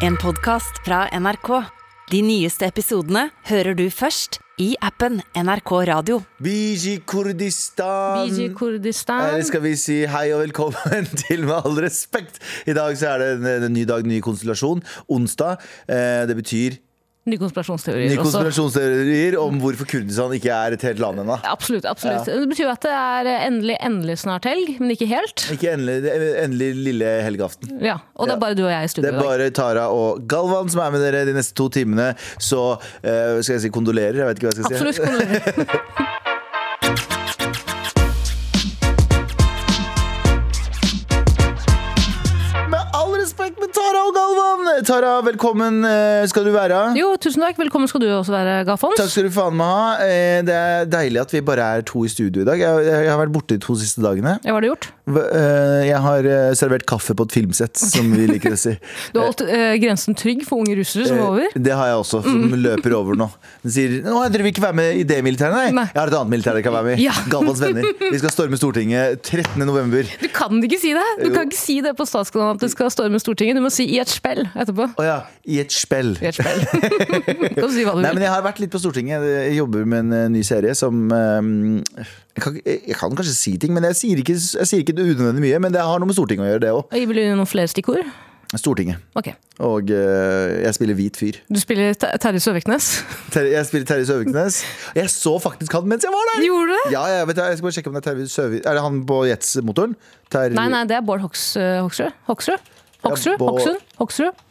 En podkast fra NRK. De nyeste episodene hører du først i appen NRK Radio. Biji Kurdistan. Biji Kurdistan. Eller skal vi si hei og velkommen til Med all respekt. I dag så er det en, en ny dag, en ny konstellasjon. Onsdag. Eh, det betyr Nye konspirasjonsteorier nye konspirasjonsteorier om hvorfor Kurdistan ikke er et helt land ennå. Absolutt. absolutt Det betyr jo at det er endelig endelig snart helg, men ikke helt. Ikke endelig, er endelig lille helgeaften. Ja, Og det Ja. er bare du og jeg i Det studio er i dag. bare Tara og Galvan som er med dere de neste to timene. Så uh, skal jeg si kondolerer? Jeg vet ikke hva jeg skal si. Absolutt. kondolerer. Tara, velkommen eh, skal du være. Jo, tusen takk. Velkommen skal du også være, Gafons. Takk skal du faen meg ha. Eh, Det er deilig at vi bare er to i studio i dag. Jeg, jeg har vært borte de to siste dagene. Ja, hva har du gjort? Eh, Jeg har servert kaffe på et filmsett, som vi liker å si. Du har holdt eh, grensen trygg for unge russere som er over. Det har jeg også, som løper over nå. Den sier Nå, dere vil ikke være med i det militæret, nei? Nei. Jeg har et annet militær dere kan være med i. Ja. Galvans venner. Vi skal storme Stortinget 13. november. Du kan ikke si det! Du Jo. kan ikke si det på Statskanalen at du skal storme Stortinget. Du må si 'i et spill' etterpå. Å ja, i et spill. I et spill. kan si hva du Nei, men. Jeg har vært litt på Stortinget. Jeg jobber med en eh, ny serie som eh, jeg, kan, jeg kan kanskje si ting, men jeg sier ikke, jeg sier ikke unødvendig mye. Men det har noe med Stortinget å gjøre, det òg. Vil du noen flere stikkord? Stortinget. Okay. Og eh, jeg spiller hvit fyr. Du spiller Ter- Terje Søviknes. Ter jeg spiller Terje Søviknes. Jeg så faktisk han mens jeg var der! Gjorde du det? Ja, jeg, vet, jeg skal bare sjekke om det er Terje Søviknes Er det han på jetsmotoren? Ter Nei, nei, det er Bård Hoks, eh, Hoksrud. Hoksrud? Hoksrud? Bård- Hoksrud? Hoksrud?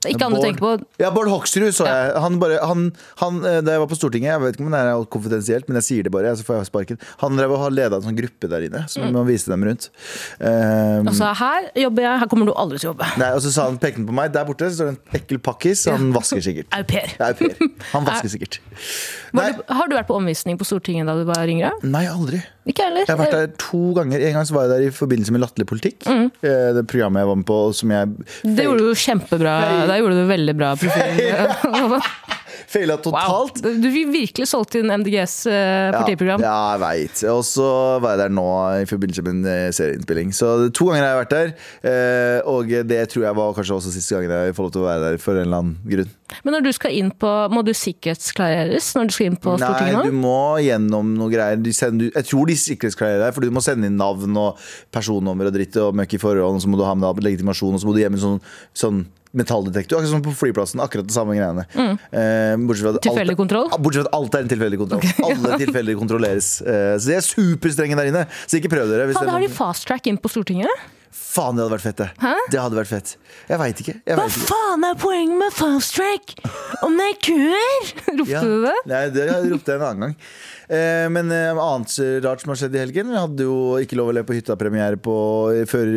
Det er ikke han du tenker på. Ja, Bård Hoksrud så jeg. Han bare, han, han, eh, da jeg var på Stortinget, jeg vet ikke om det er konfidensielt, men jeg sier det bare, så får jeg sparken. Han drev og leda en sånn gruppe der inne, så Mm. man viste dem rundt. Um, Altså, her jobber jeg, her kommer du aldri til å jobbe. nei, og så sa han, pekte på meg, der borte står det en ekkel pakkis, han vasker sikkert. Au pair. Han vasker sikkert. Du- Har du vært på omvisning på Stortinget da du var yngre? nei, aldri. Ikke heller. Jeg har vært der to ganger. En gang så var jeg der i forbindelse med Latterlig politikk. Mm. Det programmet jeg var med på, som jeg. Det gjorde du kjempebra. Hey. Der gjorde du veldig bra profil. feila Wow. totalt. Du fikk virkelig solgt inn MDGs eh, partiprogram. Ja, jeg veit. Og så var jeg der nå i forbindelse med en eh, serieinnspilling. Så to ganger har jeg vært der. eh, Og det tror jeg var kanskje også siste gangen jeg får lov til å være der for en eller annen grunn. Men når du skal inn på, må du sikkerhetsklareres når du skal inn på Stortinget? Nei, du må gjennom noe greier. De sender, jeg tror de sikkerhetsklarerer deg, for du må sende inn navn og personnummer og dritt og møkk i forhånd, og så må du ha med legitimasjon, og så må du hjem med sånn, sånn metalldetektor. Akkurat som på flyplassen. Akkurat det samme greiene. Eh, bortsett fra at alt- Tilfeldig kontroll? Bortsett fra at alt er en tilfeldig kontroll. Alle tilfeller kontrolleres. Eh, så de er superstrenge der inne. Så ikke prøv dere. Faen, det har de fast track inn på Stortinget? Faen, det hadde vært fett, det. Hæ? Det hadde vært fett. Jeg veit ikke. Jeg Hva vet ikke. faen er poenget med fast track? Om det er kuer? Ropte Ja. du det? Nei, det ropte jeg en annen gang. Eh, men eh, annet rart som har skjedd i helgen. Vi hadde jo ikke lov å le på hytta-premiere før,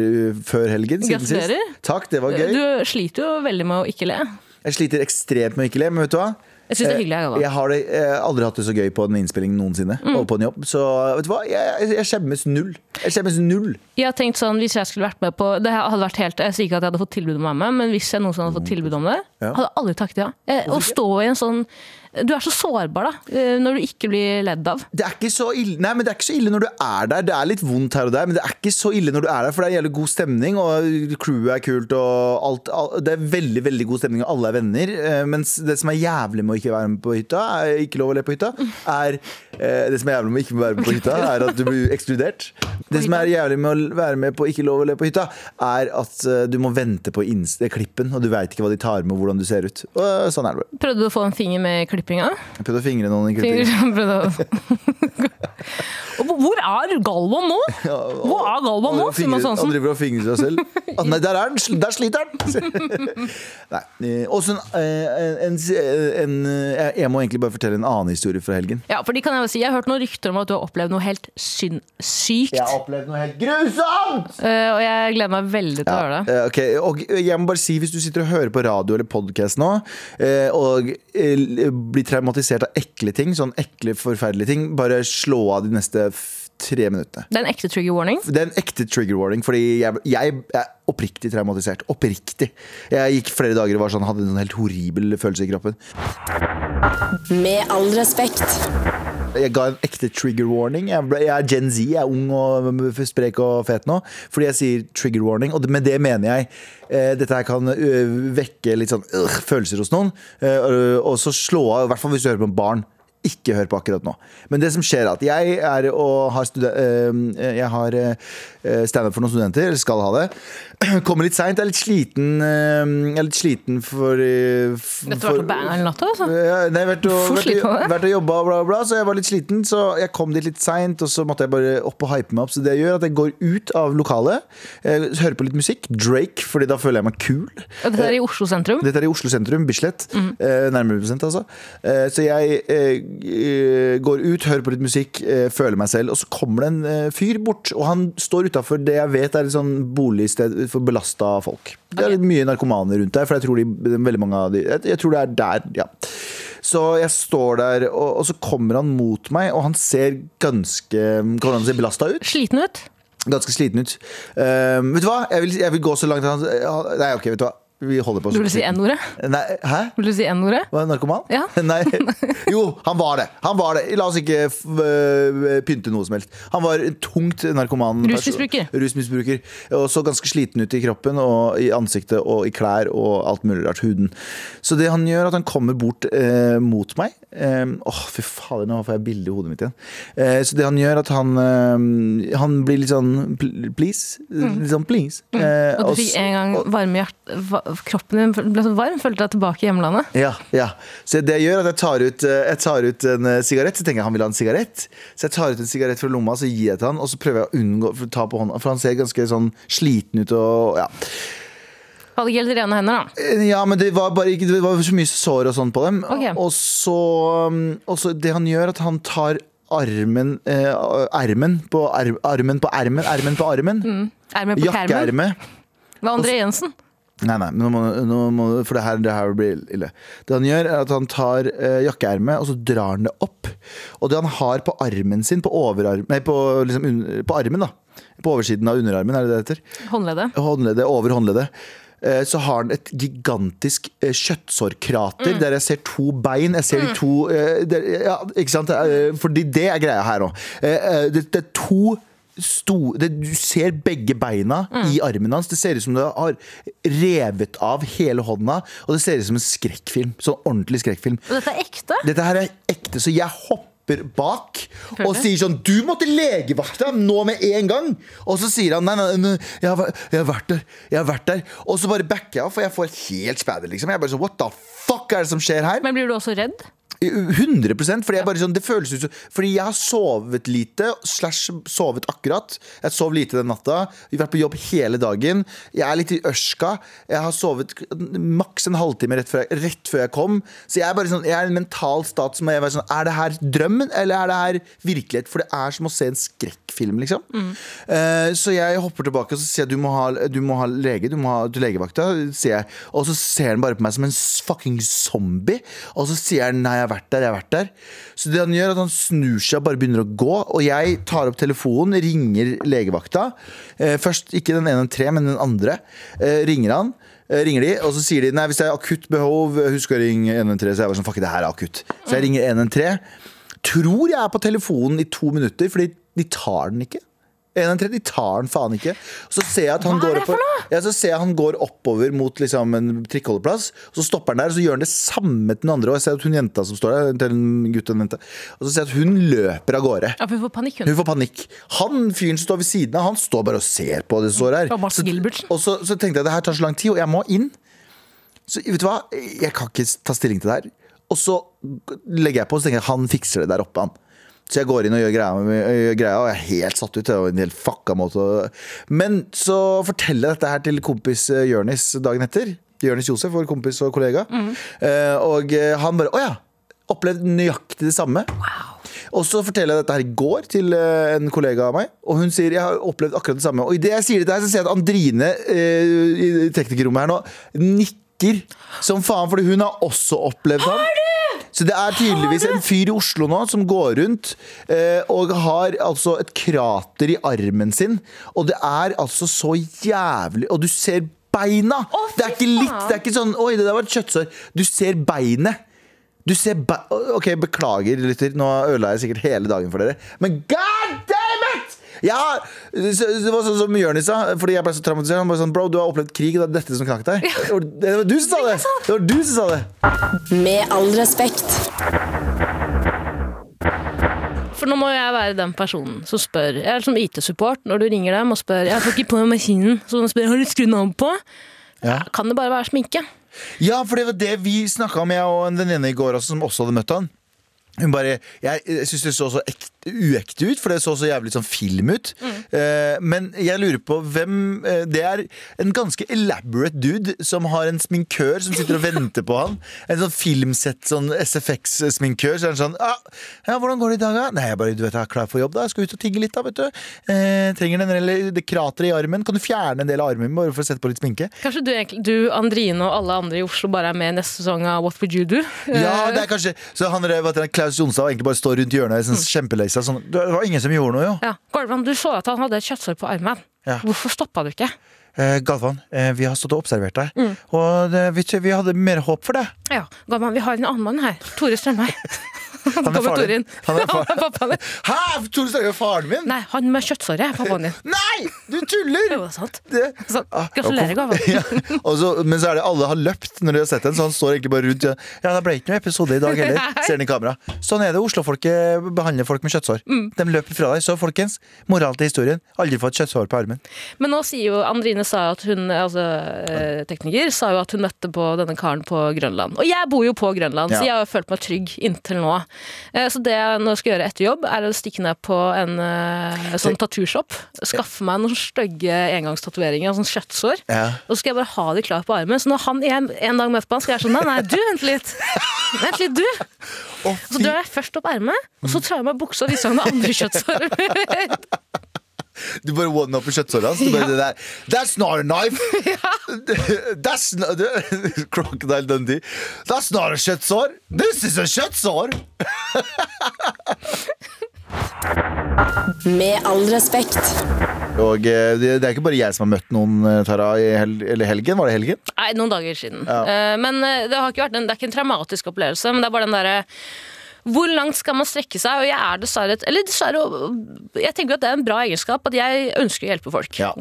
før helgen. Gratulerer. Takk, det var gøy. Du sliter jo veldig med å ikke le. Jeg sliter ekstremt med å ikke le, men vet du hva? Jeg synes det er hyggelig, jeg, Eh, jeg har det, jeg aldri hatt det så gøy på en innspilling noensinne. Mm. Og på en jobb. Så vet du hva? Jeg, jeg skjemmes null. Jeg skjemmes null. Jeg har tenkt sånn, Hvis jeg skulle vært med på Det hadde vært helt, Jeg sier ikke at jeg hadde fått tilbud om å være med, men hvis jeg noensinne hadde fått tilbud om det, hadde jeg aldri takket ja. Å stå i en sånn Du er så sårbar, da, eh, når du ikke blir ledd av. Det er ikke så ille Nei, men det er ikke så ille når du er der. Det er litt vondt her og der, men det er ikke så ille når du er der, for det er jævlig god stemning, og crewet er kult, og alt, alt Det er veldig, veldig god stemning, og alle er venner. eh, Mens det som er jævlig med å ikke være med på hytta, ikke lov å le på hytta, er eh, Det som er jævlig med å ikke være med på hytta, er at du blir ekskludert. Det som er jævlig med å være med på ikke lov å le på hytta, er at eh, du må vente på klippen, og du veit ikke hva de tar med, hvordan du ser ut. Og sånn er det bare. Prøvde du å få en finger med klippinga? Jeg prøvde å fingre noen i Og Hvor er Galvan nå? Hvor er Galvan nå, Simon fingrer- Han driver og fingrer seg selv. Ah, nei, der er den! Der sliter den! nei. eh, Også en, eh, en, en, Jeg må egentlig bare fortelle en annen historie fra helgen. Ja, for de kan Jeg si Jeg har hørt noen rykter om at du har opplevd noe helt sinnssykt. Jeg har opplevd noe helt grusomt! Uh, og jeg gleder meg veldig til å høre det. Uh, okay. og jeg må bare si Hvis du sitter og hører på radio eller podcast nå uh, og blir traumatisert av ekle ting, sånn ekle, forferdelige ting, bare slå av de neste tre minuttene. Det er en ekte trigger warning. Det er en ekte trigger warning, fordi jeg, jeg er oppriktig traumatisert. Oppriktig. Jeg gikk flere dager og var sånn, hadde en sånn helt horribel følelse i kroppen. Med all respekt. Jeg ga en ekte trigger warning. Jeg, ble, jeg er Gen Z, jeg er ung og sprek og fet nå. Fordi jeg sier trigger warning, og med det mener jeg eh, dette her kan vekke litt sånn øh, følelser hos noen. Eh, og så slå av, i hvert fall hvis du hører på en barn. Ikke hør på akkurat nå. Men det som skjer er at jeg er og har, eh, jeg har standup for noen studenter, eller skal ha det. Kommer litt seint, er litt sliten. eh, Jeg er litt sliten for, eh, f- Dette var for- på bangeren hele natta, altså. nei, jeg har vært og, vært, og, jobba og bla, bla, så jeg var litt sliten. Så jeg kom dit litt seint, og så måtte jeg bare opp og hype meg opp. Så det gjør at jeg går ut av lokalet, eh, hører på litt musikk. Drake, fordi da føler jeg meg kul. Og dette er i Oslo sentrum. Dette er i Oslo sentrum, Bislett. Mm. Eh, nærmere bestemt, altså. Eh, så jeg eh, eh, går ut, hører på litt musikk, eh, føler meg selv, og så kommer det en eh, fyr bort. Og han står utafor det jeg vet er et sånn boligsted for belasta folk. Det er Ok. litt mye narkomane rundt der, for jeg tror, de, de, jeg, tror det er der, ja. Så jeg står der, og, og så kommer han mot meg, og han ser ganske han belasta ut? Sliten ut. Ganske sliten ut. Eh, vet du hva? Jeg vil, jeg vil gå så langt at han Nei, ok, vet du hva. Vi holder på Vil du si N-ordet? Hæ? Vil du si N-ordet? Narkoman? Ja. Nei. Jo, han var det. Han var det. La oss ikke øh, pynte noe som helst. Han var en tungt narkoman. Rusmisbruker. Rusmisbruker. Og så ganske sliten ut i kroppen og i ansiktet og i klær og alt mulig rart. Huden. Så det han gjør, at han kommer bort eh, mot meg. Eh, Åh, fy fader, nå får jeg bilde i hodet mitt igjen. Eh, så det han gjør, at han eh, Han blir litt sånn please. Litt sånn please. Eh, Mm. Og du fikk en gang varme hjert... Kroppen din ble så varm. Følte deg tilbake i hjemlandet. Ja, ja. Så det jeg gjør at jeg tar ut, eh, jeg tar ut en eh, sigarett, så tenker jeg han vil ha en sigarett. Så jeg tar ut en sigarett fra lomma, så gir jeg til han, og så prøver jeg å unngå å ta på hånda, for han ser ganske sånn sliten ut og ja. Hadde ikke helt rene hender, da. Eh, Ja, men det var bare Det var så mye sår og sånn på dem. Okay. Og så um, og så det han gjør, at han tar armen eh, Ermen på ar- armen på ermen, ermen på armen. Mm. Jakkeermet. Hva André Jensen? Nei, nei, nå må, nå må, for det her, det her blir ille. Det han gjør, er at han tar eh, jakkeermet, og så drar han det opp. Og det han har på armen sin, på overarm Nei, på, liksom, un- på armen, da. På oversiden av underarmen, er det det heter? Håndleddet. Håndleddet, over håndleddet. eh, Så har han et gigantisk eh, kjøttsårkrater der jeg ser to bein. Jeg ser de to eh, det, ja, Ikke sant? Fordi det er greia her nå. Det, det er to sto, det, Du ser begge beina i armen hans. Det ser ut som du har revet av hele hånda. Og det ser ut som en skrekkfilm. Sånn ordentlig skrekkfilm. Og dette er ekte? Dette her er ekte, så jeg hopper bak og sier sånn Du må til legevakta nå med en gang! Og så sier han nei, nei, nei jeg, har, jeg har vært der. Jeg har vært der. Og så bare backer jeg av, for jeg får helt spæder, liksom. Jeg er bare sånn What the fuck er det som skjer her? Men blir du også redd? 100 fordi jeg bare sånn, det føles ut som Fordi jeg har sovet lite, slash sovet akkurat. Jeg sov lite den natta. Vi har vært på jobb hele dagen. Jeg er litt i ørska. Jeg har sovet maks en halvtime rett før, jeg, rett før jeg kom. Så jeg er bare sånn Jeg er en mental stat som er sånn Er det her drømmen, eller er det her virkelighet? For det er som å se en skrekkfilm, liksom. Eh, så jeg hopper tilbake og så sier jeg du må ha, du må ha lege, du må ha til legevakta. Og så ser han bare på meg som en fucking zombie. Og så sier han nei, jeg har vært der, jeg har vært der. Så det han gjør, er at han snur seg og bare begynner å gå. Og jeg tar opp telefonen, ringer legevakta. Eh, først ikke den ene tre, men den andre. Eh, ringer han. Eh, ringer de, og så sier de nei, hvis det er akutt behov, husk å ringe 113. Så jeg var sånn, fuck det her er akutt. Så jeg ringer 113. Tror jeg er på telefonen i to minutter, fordi de tar den ikke. 113, de tar han faen ikke. Så ser jeg at han, går, opp, ja, så ser jeg han går oppover mot liksom, en trikkeholdeplass. Så stopper han der, og så gjør han det samme til den andre. Og jeg ser at hun jenta som står der, til en gutt og en jente, og så ser jeg at hun løper av gårde. Ja, hun, får panikk, hun. Hun får panikk. Han fyren som står ved siden av, han står bare og ser på det som står her. Så- Og så, så tenkte jeg det her tar så lang tid, og jeg må inn. Så vet du hva, jeg kan ikke ta stilling til det her. Og så legger jeg på, og så tenker jeg han fikser det der oppe, han. Så jeg går inn og gjør greia, gjør greia og jeg er helt satt ut. Det var en helt fucka måte Men så forteller jeg dette her til kompis eh, Jørnis dagen etter. Jørnis Josef, vår kompis og kollega. Eh, og eh, han bare Å ja! Opplevd nøyaktig det samme. Og så forteller jeg dette her i går til en kollega av meg, og hun sier jeg har opplevd akkurat det samme. Og idet jeg sier dette her, så ser jeg at Andrine eh, i teknikerrommet her nå nikker som faen, fordi hun har også opplevd ham. Så det er tydeligvis en fyr i Oslo nå som går rundt eh, og har altså et krater i armen sin. Og det er altså så jævlig Og du ser beina! Å, det er ikke litt, det er ikke sånn Oi, det der var et kjøttsår. Du ser beinet. Du ser be Ok, beklager, lytter. Nå ødela jeg sikkert hele dagen for dere. Men god damn! Ja, det var sånn som Jonis sa, fordi jeg ble så traumatisert. Han bare sånn, Bro, du har opplevd krig, og det er dette som knakk deg. Det var- Det var du som sa det! Det var du som sa det. Med all respekt. For nå må jeg være den personen som spør. Jeg er som IT-support når du ringer dem og spør Jeg får ikke på maskinen. Så de spør har du skrudd den av på. Ja. Kan det bare være sminke? Ja, for det var det vi snakka om, jeg og en venninne i går også, som også hadde møtt han. Hun bare, Jeg, jeg syns det så så ekte, uekte ut, for det så så jævlig sånn film ut. Eh, men jeg lurer på hvem eh, Det er en ganske elaborate dude som har en sminkør som sitter og venter på han. En sånn filmsett sånn SFX-sminkør. Så er han sånn ah, Ja, hvordan går det i dag, da? Nei, jeg bare, du vet, jeg er klar for jobb, da. Jeg skal ut og tigge litt, da, vet du. Eh, trenger den, eller det krateret i armen. Kan du fjerne en del av armen min bare for å sette på litt sminke? Kanskje du, du, Andrine og alle andre i Oslo bare er med i neste sesong av What Would You Do? Ja, Eh, det er kanskje Så han der, vet du, Klaus Jonstad egentlig bare står rundt hjørnet sånn, kjempelei seg. Sånn, det var ingen som gjorde noe, jo. ja. Galvan, du så at han hadde et kjøttsår på armen. Ja. Hvorfor stoppa du ikke? Eh, Galvan, eh, vi har stått og observert deg, Mm. og det, vi, vi hadde mer håp for det. Ja, Galvan, vi har en annen mann her. Tore Strømøy. Han er faren din. Han er far- Han er. Hæ! Tore Strømøy er faren min? Nei, han med kjøttsåret er pappaen din. Nei! Du tuller! Det er sant. Det. Ah, gratulerer, og- Ja. Men så er det alle har løpt når de har sett den, så han står egentlig bare rundt. Ja, Ja, det ble ikke noen episode i dag heller, ser han i kamera. Sånn er det. Oslo-folket behandler folk med kjøttsår. Mm. De løper fra deg. Så folkens, moral til historien. Aldri få et kjøttsår på armen. Men nå sier jo Andrine sa at hun, altså eh, tekniker, sa jo at hun møtte på denne karen på Grønland. Og jeg bor jo på Grønland, Ja. så jeg har følt meg trygg inntil nå. Eh, Så det jeg nå skal gjøre etter jobb, er å stikke ned på en eh, sånn tattoo-shop. Skaffe meg noen stygge engangstatoveringer, sånn kjøttsår. Ja. Og så skal jeg bare ha de klart på armen. Så når han en, en dag møter på han, skal jeg være sånn Nei, nei, du, vent litt. Vent litt, du. Så drar jeg først opp ermet, og så tar jeg meg buksa og viser han det andre kjøttsåret. Du bare one-upper kjøttsåra hans. Ja. det der, That's not a knife! That's not, Crocodile Dundee. That's not a kjøttsår! This is a kjøttsår! Med all respekt. Og eh, det, er ikke bare jeg som har møtt noen, eh, Tara, i hel eller helgen. Var det helgen? Nei, noen dager siden. Ja. Eh, men det, har ikke vært en, det er ikke en traumatisk opplevelse, men det er bare den derre hvor langt skal man strekke seg? Og jeg er dessverre et Eller dessverre Jeg tenker at det er en bra egenskap at jeg ønsker å hjelpe folk. Ja.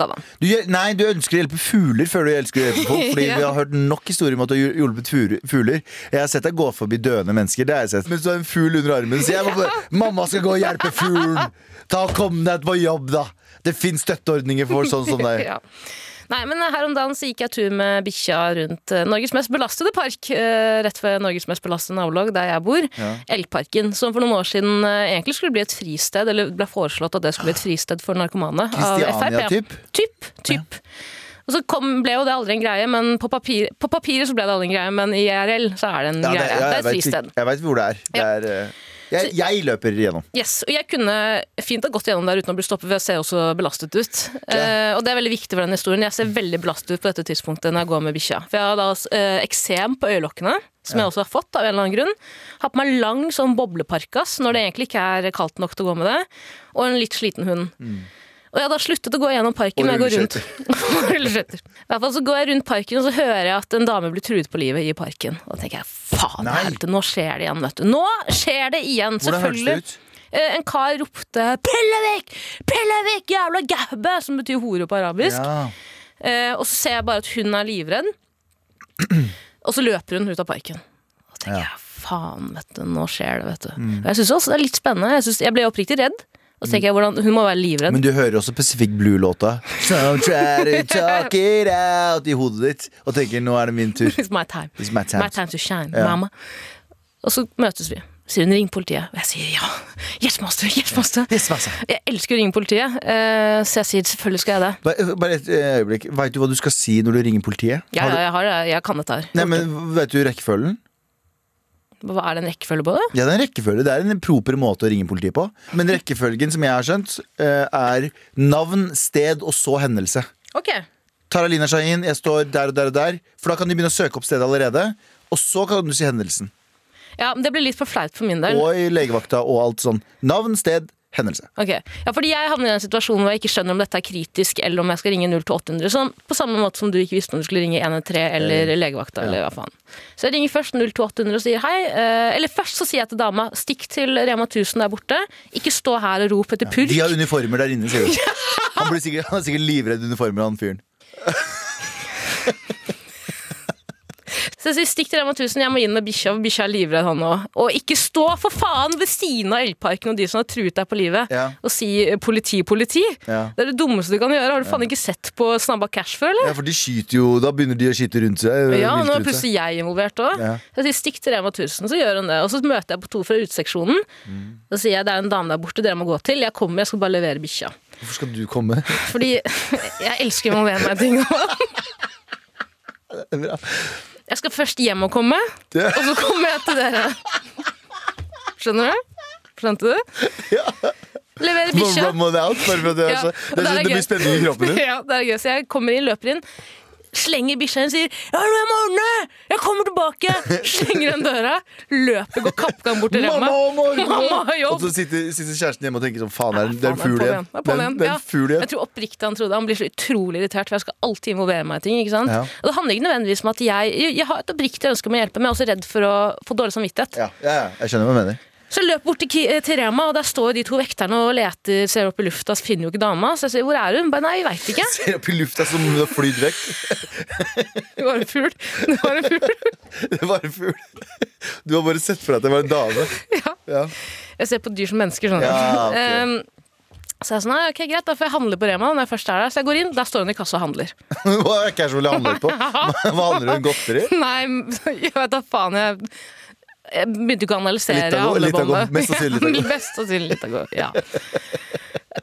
Du, nei, du ønsker å hjelpe fugler før du elsker å hjelpe folk. Fordi Ja. vi har hørt nok historier om at du har hjulpet fugler- fugler. Jeg har sett deg gå forbi døende mennesker. Det har jeg sett Mens du har en fugl under armen. Så jeg må bare Mamma skal gå og hjelpe fuglen! Ta og Kom deg på jobb, da! Det fins støtteordninger for sånn som deg. Ja. Nei, men Her om dagen så gikk jeg tur med bikkja rundt eh, Norges mest belastede park. eh, rett ved Norges mest belastede nabolag, der jeg bor. Elgparken. Som for noen år siden eh, egentlig skulle bli et fristed, eller ble foreslått at det skulle bli et fristed for narkomane. FrP. typ? Typ. typ. Og så kom, ble jo det aldri en greie, men på, papir, på papiret så ble det aldri en greie, men i IRL så er det en Ja, greie. ja, det er et fristed. Jeg veit hvor det er. Det er jeg, jeg løper igjennom. Yes, og jeg kunne fint ha gått gjennom der uten å bli stoppet, for jeg ser også belastet ut. Eh, og det er veldig viktig for den historien. Jeg ser veldig belastet ut på dette tidspunktet når jeg går med bikkja. For jeg har da uh, eksem på øyelokkene, som jeg også har fått av en eller annen grunn. Har på meg lang sånn bobleparkas når det egentlig ikke er kaldt nok til å gå med det. Og en litt sliten hund. Og jeg har da sluttet å gå gjennom parken. Og rulleskøyter. I hvert fall så går jeg rundt parken, og så hører jeg at en dame blir truet på livet i parken. Og da tenker jeg faen helvete, nå skjer det igjen, vet du. Nå skjer det igjen, Hvordan hørtes selvfølgelig. det ut? Eh, En kar ropte 'Pellevik! Pellevik, jævla gabbe!' Som betyr hore på arabisk. Ja. Eh, og så ser jeg bare at hun er livredd. Og så løper hun ut av parken. Og tenker Ja. Mm. jeg faen, vet du, nå skjer det, vet du. Og jeg syns også det er litt spennende. Jeg, synes, jeg ble oppriktig redd. Og så tenker jeg hvordan, Hun må være livredd. Men du hører også Pacific Blue-låta. So try to talk it out i hodet ditt og tenker nå er det min tur. It's my time. It's my time. My time to shine, Ja. mama. Og så møtes vi. Sier hun 'ring politiet'. Og jeg sier ja. Yes, master. Yes, master. Yes, master. Jeg elsker å ringe politiet, eh, så jeg sier selvfølgelig skal jeg det. Bare, bare et eh, øyeblikk. Veit du hva du skal si når du ringer politiet? Ja, du- jeg, har, det. jeg kan dette her. Nei, men Vet du rekkefølgen? Hva er det en rekkefølge på det? Ja, det er en rekkefølge. Det er en proper måte å ringe politiet på. Men rekkefølgen, som jeg har skjønt, eh, er navn, sted og så hendelse. Ok. Taralina Shahin, jeg står der og der og der. For da kan de begynne å søke opp stedet allerede. Og så kan du si hendelsen. Ja, men Det blir litt for flaut for min del. Og i legevakta og alt sånn. Navn, sted, hendelse. Ok, ja, fordi Jeg havner i en situasjon hvor jeg ikke skjønner om dette er kritisk, eller om jeg skal ringe 02800. Sånn, på samme måte som du ikke visste om du skulle ringe 113 eller legevakta. eller hva faen. Så jeg ringer først 02800 og sier hei. eh, eller først så sier jeg til dama stikk til Rema 1000 der borte. Ikke stå her og rop etter purk. De har uniformer der inne, sier du. Han, blir sikkert, han er sikkert livredd uniformer, han fyren. Så jeg sier stikk til Rema 1000, jeg må inn med bikkja, for bikkja er livredd han òg. Og ikke stå for faen ved siden av Elgparken og de som har truet deg på livet, Ja. og si eh, politi, politi. Ja. Det er det dummeste du kan gjøre. Har du faen ikke sett på Snabba Cash før, eller? Ja, for de skyter jo Da begynner de å skyte rundt seg. Ja, nå er plutselig jeg involvert òg. Ja. Så jeg sier stikk til Rema 1000, så gjør hun det. Og så møter jeg på to fra uteseksjonen. Mm. Så sier jeg det er en dame der borte dere må gå til. Jeg kommer, jeg skal bare levere bikkja. Hvorfor skal du komme? Fordi jeg elsker å involvere meg i ting. Bra. Jeg skal først hjem og komme, Det- og så kommer jeg til dere. Skjønner du? Skjønte du? Levere bikkja. Det, Ja, det, er det blir spenning i kroppen din. Ja, det er gøy. Så jeg kommer inn, løper inn, slenger bikkja inn, sier 'Ja, nå jeg må ordne! Jeg kommer tilbake!' Slenger igjen døra, løper, går kappgang bort til Rema. Mamma og Og så sitter, sitter kjæresten hjemme og tenker sånn Faen, er det en fugl igjen. Ja. fugl. Jeg tror oppriktig han trodde Han blir så utrolig irritert, for jeg skal alltid involvere meg i ting. ikke sant? Ja. Og det handler ikke nødvendigvis om at jeg Jeg, har et oppriktig ønske om å hjelpe, men jeg er også redd for å få dårlig samvittighet. Ja, ja, ja, jeg skjønner hva du mener. Så jeg løp bort til, til Rema, og der står de to vekterne og leter, ser opp i lufta, så finner jo ikke dama. Så jeg sier 'hvor er hun?' Bare, Nei, jeg veit ikke. Ser opp i lufta som hun har flydd vekk. Det var en fugl. Det var en fugl. Det var en fugl. Du har bare sett for deg at det var en dame. Ja. Ja. Jeg ser på dyr som mennesker, sånn. Ja, okay. um, så jeg er sånn, ok, greit, da får jeg handle på Rema når jeg først er der. Så jeg går inn, der står hun i kassa og handler. Hva er casual jeg handler på? Hva handler hun? godteri? Nei, jeg vet da faen. Jeg, jeg begynte ikke å analysere Litago, Litago, handlebåndet. mest sannsynlig Litago. Mest sannsynlig Litago, ja.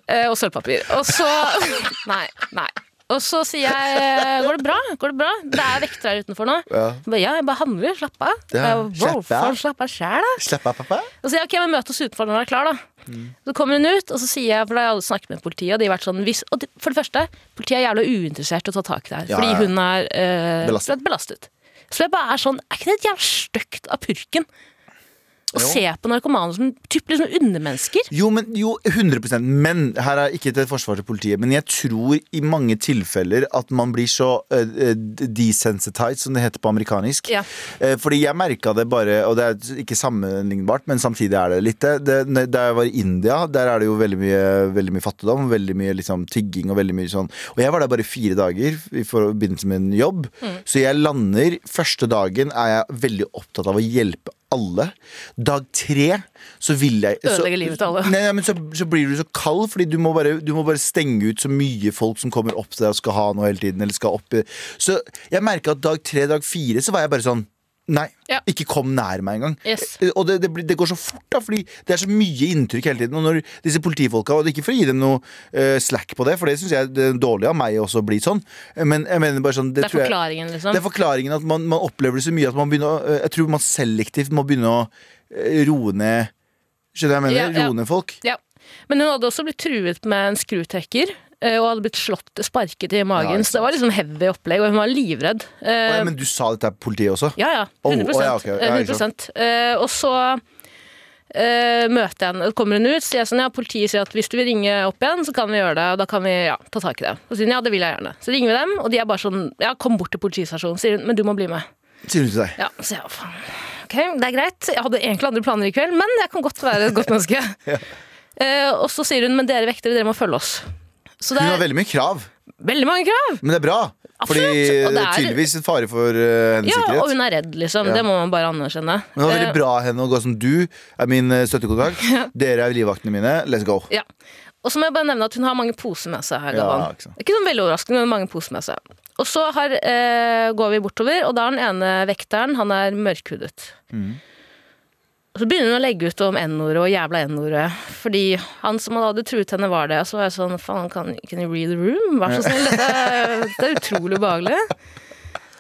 Eh, og sølvpapir. Og så Nei, nei. Og så sier jeg 'går det bra?' Går Det bra? Det er vektere her utenfor nå. Ja. Jeg bare, ja, jeg bare handler. Slapp av. Ja. Hvorfor slapp av sjæl, da? Slapp av, pappa. Og så sier jeg ok, men møt oss utenfor når du er klar, da. Mm. Så kommer hun ut, og så sier jeg, for da har jeg alle snakket med politiet, og de har vært sånn hvis, Og for det første, politiet er jævla uinteressert i å ta tak i det her, Ja, fordi hun er øh, Belastet. belastet. Så jeg bare er sånn, er ikke det jævla stygt av purken? Å se på narkomane som typ liksom undermennesker? Jo, men, jo, 100% Men her er ikke til forsvar til politiet. Men jeg tror i mange tilfeller at man blir så uh, desensitized, som det heter på amerikanisk. Ja. Uh, fordi jeg merka det bare, og det er ikke sammenlignbart, men samtidig er det litt det da jeg var i India, der er det jo veldig mye, veldig mye fattigdom, veldig mye liksom, tigging og veldig mye sånn. Og jeg var der bare fire dager i forbindelse med en jobb. Mm. Så jeg lander Første dagen er jeg veldig opptatt av å hjelpe alle. Dag tre så vil jeg så- Ødelegge livet til alle. Nei, nei, men så, så blir du så kald, fordi du må, bare, du må bare stenge ut så mye folk som kommer opp til deg og skal ha noe hele tiden. Eller skal opp Så jeg merka at dag tre, dag fire, så var jeg bare sånn Nei, Ja. ikke kom nær meg engang. Yes. Og det, det, det går så fort, da, fordi det er så mye inntrykk hele tiden. Og når disse politifolka, og det er ikke for å gi dem noe uh, slack på det, for det syns jeg det er dårlig av meg også å bli sånn, men jeg mener bare sånn Det er tror jeg- forklaringen, liksom. det er forklaringen at man, man opplever det så mye at man begynner å, eh, Jeg tror man selektivt må begynne å eh, roe ned Skjønner du hva jeg mener? Ja, ja. Roe ned folk. Ja. Men hun hadde også blitt truet med en skrutrekker. Eh, Og hadde blitt slått, sparket i magen. Ja, så det var liksom heavy opplegg, og hun var livredd. Eh, ja, men du sa dette til politiet også? Ja, ja. Oh, 100 å, ja, okay. Ja, Eh, 100%. Eh, Og så uh, møter jeg henne, kommer hun ut, sier sånn, ja, politiet sier at hvis du vil ringe opp igjen, så kan vi gjøre det, og da kan vi ja, ta tak i det. Og så sier hun ja, det vil jeg gjerne. Så ringer vi dem, og de er bare sånn, ja, kom bort til politistasjonen, sier hun, men du må bli med. Sier hun til deg. Ja, så ja, faen. Ok, det er greit. Jeg hadde egentlig andre planer i kveld, men jeg kan godt være et godt menneske. Eh, og så sier hun, men dere vektere, dere må følge oss. Så det Hun har er veldig mye krav, veldig mange krav. men det er bra. Fordi Absolutt, og det det er er- tydeligvis en fare for eh, hennes Ja, og sikkerhet. hun er redd, liksom. Ja. Det må man bare anerkjenne. Men det var Eh, veldig bra av henne å gå som du er min eh, støttekontakt. Dere er livvaktene mine. Let's go. Ja. Og så må jeg bare nevne at hun har mange poser med seg. her, Ja, ikke sant. Ikke sånn veldig overraskende, men mange poser med seg. Og så har, eh, går vi bortover, og da er den ene vekteren han er mørkhudet. Mm. Og så begynner hun å legge ut om N-ordet og jævla N-ordet. Fordi han som hadde truet henne, var det. Og så var jeg sånn Faen, kan can you read the room? Vær så snill. Dette, dette er utrolig ubehagelig.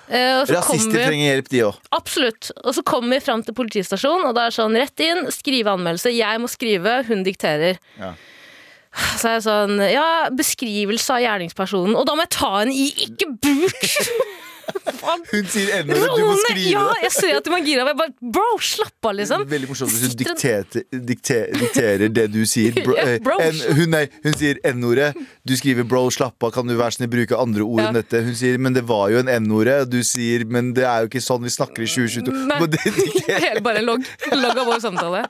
Eh, så kommer Rasister vi- trenger hjelp, de òg. Absolutt. Og så kommer vi fram til politistasjonen, og da er sånn rett inn, skrive anmeldelse. Jeg må skrive, hun dikterer. Ja. Så er jeg sånn Ja, beskrivelse av gjerningspersonen. Og da må jeg ta henne i ikke bruk! Hun sier ennå du må skrive Ja, jeg ser at du er gira. Jeg bare, bro, slapp av, liksom. Veldig morsomt hvis hun dikterer, dikterer, dikterer det du sier. Bro, eh, en, hun, nei, hun sier N-ordet. Du skriver 'bro, slapp av', kan du være snill bruke andre ord enn dette? Hun sier 'men det var jo en N-ordet'. Du sier 'men det er jo ikke sånn vi snakker i 2022'. Nei. Det Hele bare logg, logg av vår samtale.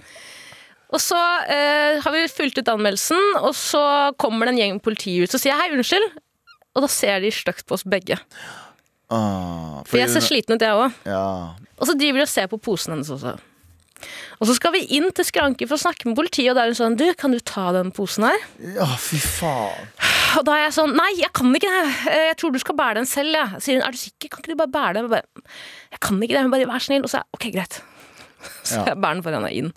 Og så eh, har vi fulgt ut anmeldelsen, og så kommer det en gjeng politi ut og sier hei, unnskyld. Og da ser de stygt på oss begge. Ah, For jeg ser sliten ut, jeg òg. ja. Og så driver de og ser på posen hennes også. Og så skal vi inn til skranken for å snakke med politiet, og da er hun sånn Du, kan du ta den posen her? ja, fy faen. Og da er jeg sånn Nei, jeg kan ikke det. Eh, Jeg tror du skal bære den selv, jeg. Sier hun, er du sikker? Kan ikke du bare bære den? Jeg bare, jeg kan ikke det. Hun bare, vær snill. Og så er jeg, ok, greit. Så Ja. jeg bærer den foran henne inn.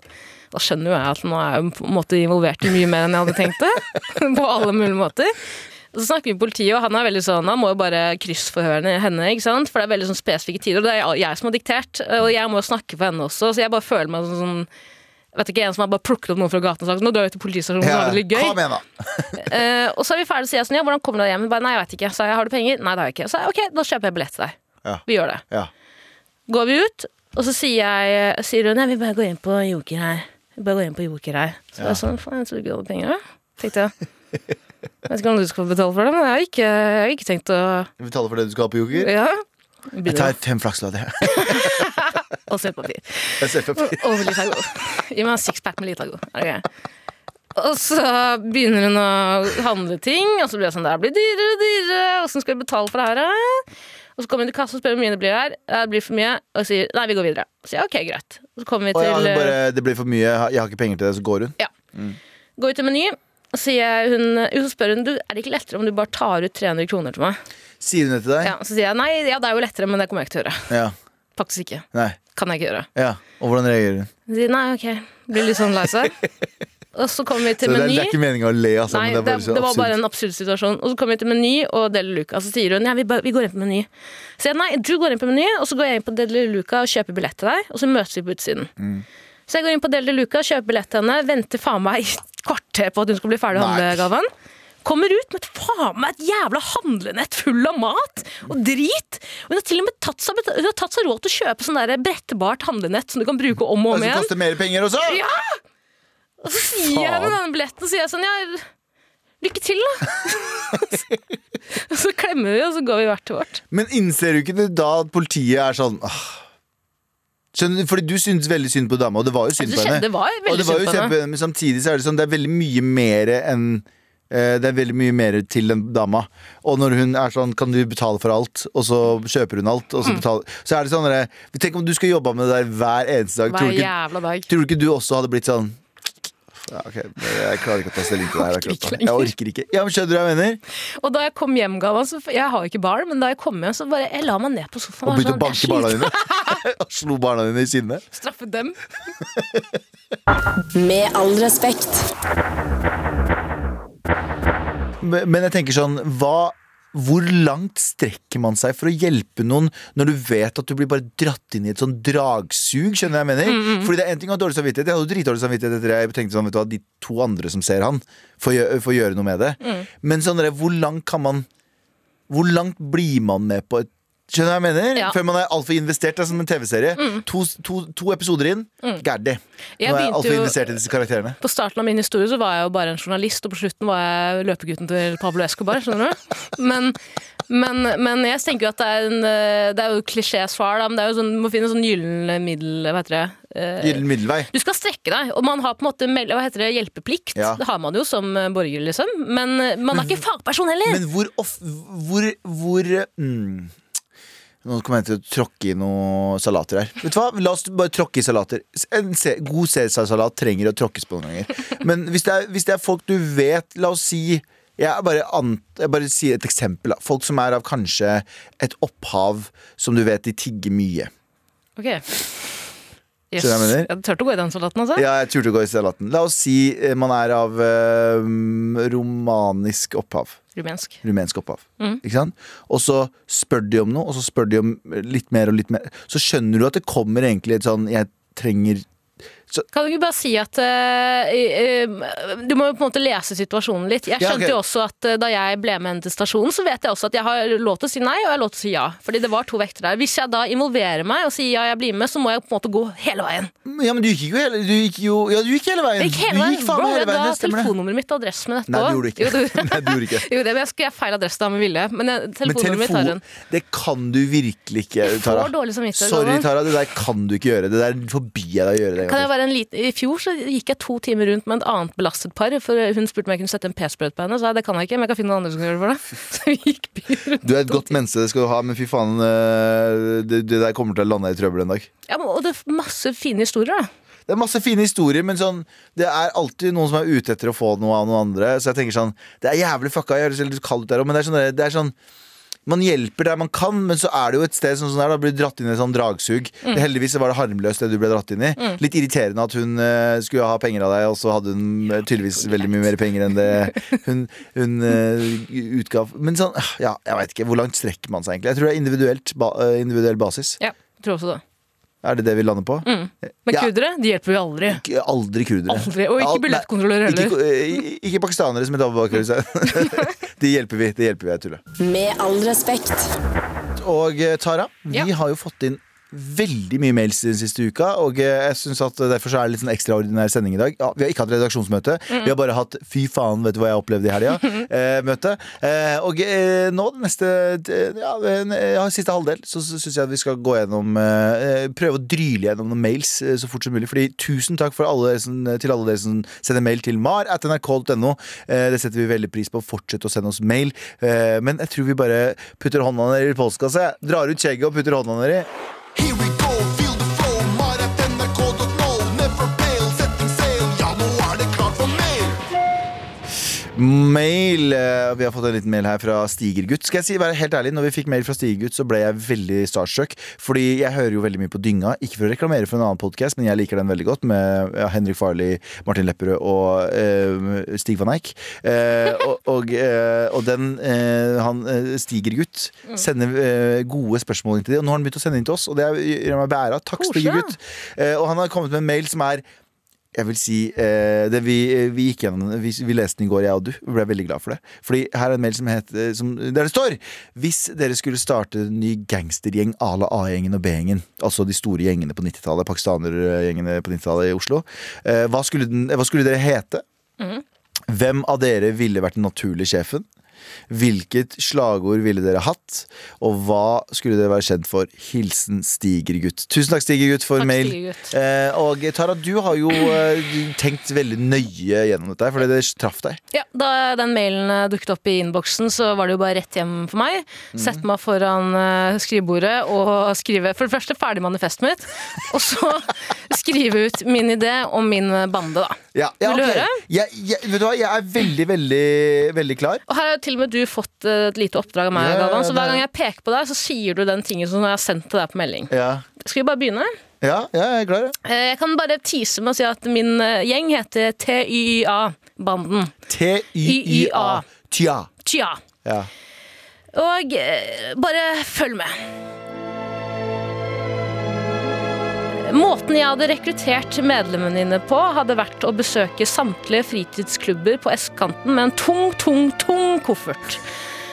Da skjønner jo jeg at nå er jeg på en måte involvert i mye mer enn jeg hadde tenkt det. på alle mulige måter. Og så snakker vi med politiet, og han er veldig sånn Han må jo bare kryssforhøre henne, ikke sant? for det er veldig sånn spesifikke tider. Og det er jeg som har diktert, og jeg må jo snakke for henne også, så jeg bare føler meg sånn, sånn Vet ikke, En som har bare plukket opp noen fra gaten og sagt nå drar vi til politistasjonen Ja, det litt gøy. Kom igjen, da. uh, og så er vi ferdige, så jeg sånn, ja, hvordan kommer du deg hjem? Bare, nei, jeg vet ikke. Så jeg, har du penger? Nei, det har jeg ikke. Så jeg, ok, da kjøper jeg billett til deg. Ja. Vi gjør det. Ja. Går vi ut, og så sier, jeg, sier hun, ja, vi bare går inn på Joker her. Vi bare går inn på Joker her. Så jeg sånn, faen, jeg ikke du hadde penger, da. Tenkte jeg. Jeg vet ikke om du skal betale for det, men jeg har ikke, jeg har ikke tenkt å Betale for det du skal ha på Joker. Ja. Jeg tar fem flakslodd, jeg. Og sølvpapir. Og Litago. Gi meg en sixpack med Litago. Det? Og så begynner hun å handle ting, og så blir det sånn Det blir dyrere og dyrere. Åssen skal vi betale for det her? Og så kommer hun til kassa og spør hvor mye det blir her. Det blir for mye. Og sier nei, vi går videre. Så jeg ok, greit. Og så kommer vi til ja, bare, det blir for mye, jeg har ikke penger til det, så går hun. Ja. Går vi til Meny, sier hun, så spør hun er det ikke lettere om du bare tar ut 300 kroner til meg. Sier hun det til deg? Ja, Så sier jeg nei, ja, det er jo lettere, men det kommer jeg ikke til å gjøre. Ja. Faktisk ikke. Nei. Kan jeg ikke gjøre. Ja. Og hvordan reagerer hun? Hun sier nei, ok. Blir litt sånn lei seg. Og så kommer vi til det, Meny. det er ikke meninga å le, altså. Nei, det det, det var bare en absurd situasjon. Og så kommer vi til Meny og Deli Luca. Så sier hun ja, vi, bare, vi går inn på Meny. Så jeg nei, du går inn på Meny, og så går jeg inn på Deli Luca og kjøper billett til deg. Og så møtes vi på utsiden. Mm. Så jeg går inn på Deli Luca, kjøper billett til henne, venter faen meg i et kvarter på at hun skal bli ferdig å handlegaven. handle. Kommer ut med et faen meg et jævla handlenett full av mat og drit. Og hun har til og med tatt seg, hun har tatt seg råd til å kjøpe sånn der brettbart handlenett som du kan bruke om og om igjen. Som koster mer penger også! Ja! Og så sier jeg med denne billetten sier jeg sånn ja, Lykke til, da! og så klemmer vi, og så går vi hvert til vårt. Men innser du ikke det da at politiet er sånn ah. Skjønner. Fordi du syntes veldig synd på dama, og det var jo synd på henne. det var Og veldig det var jo synd på henne. men samtidig så er det sånn Det er veldig mye mer enn eh, det er veldig mye mer til den dama. Og når hun er sånn 'Kan du betale for alt?' Og så kjøper hun alt, Mm. og så betaler Så er det sånn derre, Tenk om du skal jobbe med det der hver eneste dag. Tror du, ikke, jævla dag. tror du ikke du også hadde blitt sånn ja, ok, Jeg klarer ikke å ta stilling til det her. Jeg orker ikke. Ja, men Skjønner du hva jeg mener? Og da jeg kom hjem, Galvan, så Jeg har jo ikke barn, men da jeg kom hjem, så bare Jeg la meg ned på sofaen. Og begynte å sånn, banke barna dine. Og slo barna dine i sinne. Straffe dem. Med all respekt. Men men jeg tenker sånn hva, Hvor langt strekker man seg for å hjelpe noen når du vet at du blir bare dratt inn i et sånn dragsug? Skjønner jeg mener? Fordi det er en ting å ha dårlig samvittighet. Jeg hadde dritdårlig samvittighet etter det. Jeg tenkte sånn, vet du hva, De to andre som ser han, får, gjø- får gjøre noe med det. Men sånn hvor langt kan man Hvor langt blir man med på et Skjønner du hva jeg mener? Ja. Før man er altfor investert. Det er som en TV-serie. To, to, to episoder inn, mm. Jeg Nå er jeg altfor investert i disse karakterene. På starten av min historie så var jeg jo bare en journalist, og på slutten var jeg løpegutten til Pablo Escobar. skjønner du? Men, men, men jeg tenker jo at det er, en, eh, det er jo klisjésvar, da, men det er jo sånn, du må finne en sånn gyllen middel... Hva heter det? Eh, Gyllen middelvei. Du skal strekke deg, og man har på en måte hva heter det, hjelpeplikt. Ja. Det har man jo som borger, liksom. Men eh, man er ikke fagperson heller! Men hvor of, Hvor, hvor mm, Nå kommer jeg til å tråkke i noen salater her. Vet du hva? La oss bare tråkke i salater. En se, god cæsarsalat trenger å tråkkes på noen ganger. Men hvis det, er, hvis det er folk du vet La oss si jeg bare, jeg bare sier et eksempel. Folk som er av kanskje et opphav som du vet de tigger mye. Ok Yes. Jeg mener? Jeg hadde turt å gå i den salaten, altså. Ja, jeg turte å gå i salaten. La oss si eh, man er av eh, romanisk opphav. Rumensk. rumensk opphav. Mm. Ikke sant? Og så spør de om noe, og så spør de om litt mer og litt mer. Så skjønner du at det kommer egentlig et sånn Jeg trenger Kan du ikke bare si at uh, Du må jo på en måte lese situasjonen litt. Jeg Ja, skjønte jo også at uh, da jeg ble med henne til stasjonen, så vet jeg også at jeg har lov til å si nei, og jeg har lov til å si ja. Fordi det var to vekter der. Hvis jeg da involverer meg og sier ja, jeg blir med, så må jeg på en måte gå hele veien. Ja, men du gikk jo hele, du gikk jo, ja, du gikk hele veien. Jeg gikk hele du veien. gikk faen meg hele jeg ga veien. Stemmer det. telefonnummeret mitt og adressen min etterpå. Nei, det gjorde du ikke. Jo, du- Nei, det gjorde ikke. Jo, det, men jeg skulle ha feil adresse da med vilje. Men jeg, telefonnummeret mitt har hun. det kan du virkelig ikke, Tara. Sorry, Tara, det der kan du ikke gjøre. Det der forbi jeg deg å gjøre det. Liten, I fjor så gikk jeg to timer rundt med et annet belastet par. For Hun spurte om jeg kunne sette en p-sprøyte på henne. Så jeg, det kan jeg ikke, men jeg kan finne noen andre som kan gjøre det for deg. Så vi gikk byen rundt. Du er et godt menneske, det skal du ha, men fy faen, eh, det, det der kommer til å lande i trøbbel en dag. Ja, men- og det er masse fine historier, da. Det er masse fine historier, men sånn, det er alltid noen som er ute etter å få noe av noen andre. Så jeg tenker sånn Det er jævlig fucka, jeg høres litt kaldt der òg, men det er, sånn, det er sånn man hjelper der man kan, men så er det jo et sted som sånn der, da blir du dratt inn i et sånn dragsug. Mm. Heldigvis var det harmløst det du ble dratt inn i. Litt irriterende at hun uh, skulle ha penger av deg, og så hadde hun ja, tydeligvis veldig mye mer penger enn det hun, hun uh, utgav. Men sånn, ja, jeg veit ikke. Hvor langt strekker man seg egentlig? Jeg tror det er individuelt, ba, eh, individuell basis. Ja, jeg tror også det. Er det det vi lander på? Men Ja. kurdere, de hjelper vi aldri. Ikke- Aldri kurdere. Aldri. Og ikke billettkontrollører heller. Ikke, ikke pakistanere som er Abu De hjelper vi. Det hjelper vi, jeg tuller. Med all respekt. Og eh, Tara, vi Ja. har jo fått inn veldig mye mails den siste uka. Og eh, jeg synes at Derfor så er det litt sånn ekstraordinær sending i dag. Ja, vi har ikke hatt redaksjonsmøte. Vi har bare hatt 'fy faen, vet du hva jeg opplevde i helga'? eh, møte. Eh, og eh, nå, den neste eh, ja, ja, siste halvdel, så syns jeg at vi skal gå gjennom eh, Prøve å dryle gjennom noen mails så fort som mulig. Fordi tusen takk for alle til alle dere som sender mail til mar at nrk.no. Eh, det setter vi veldig pris på. Fortsett å sende oss mail. Eh, men jeg tror vi bare putter hånda nedi i postkassa. Drar ut skjegget og putter hånda nedi. Here we Mail. eh, Vi har fått en liten mail her fra Stigergutt. Skal jeg si, være helt ærlig, når vi fikk mail fra Stigergutt, så ble jeg veldig starstruck. Fordi jeg hører jo veldig mye på Dynga. Ikke for å reklamere for en annen podkast, men jeg liker den veldig godt. Med ja, Henrik Farley, Martin Lepperød og uh, Stig van Eijk. Uh, og, og, uh, og den eh, han eh, Stigergutt sender eh, gode spørsmål inn til dem. Og nå har han begynt å sende inn til oss, og det gjør meg beæra. Takk. Stigergutt. Eh, og han har kommet med en mail som er jeg vil si eh, det vi, vi gikk gjennom vi, vi leste den i går, jeg og du. Vi ble veldig glad for det. Fordi her er en mail som heter som, Der det står Hvis dere skulle starte en ny gangstergjeng à la A-gjengen og B-gjengen, altså de store gjengene på 90-tallet, pakistanergjengene på 90-tallet i Oslo, eh, hva, skulle den, hva skulle dere hete? Hvem av dere ville vært den naturlige sjefen? Hvilket slagord ville dere hatt? Og hva skulle dere være kjent for? Hilsen Stigergutt. Tusen takk, Stigergutt, for Takk, mail. Stigergutt. Eh, og Tara, du har jo eh, tenkt veldig nøye gjennom dette, fordi det traff deg. Ja, Da den mailen eh, dukket opp i innboksen, så var det jo bare rett hjem for meg. Sette meg foran skrivebordet og skrive for det første ferdig manifestet mitt. Og så skrive ut min idé om min bande, da. Ja, ja, Vil du ok. høre? Jeg, jeg, vet du hva, jeg er veldig, veldig, veldig klar. Og her er til og med du fått eh, et lite oppdrag av meg, Ja, Galvan. Så hver gang jeg peker på deg, så sier du den tingen som jeg har sendt til deg på melding. Ja, Skal vi bare begynne? ja, jeg er klar. Eh, Jeg kan bare tease med å si at min eh, gjeng heter TYA-banden. T-y-y-a. Tja. Tja. Ja. Og bare følg med. Måten jeg hadde rekruttert medlemmene dine på, hadde vært å besøke samtlige fritidsklubber på østkanten med en tung, tung, tung koffert.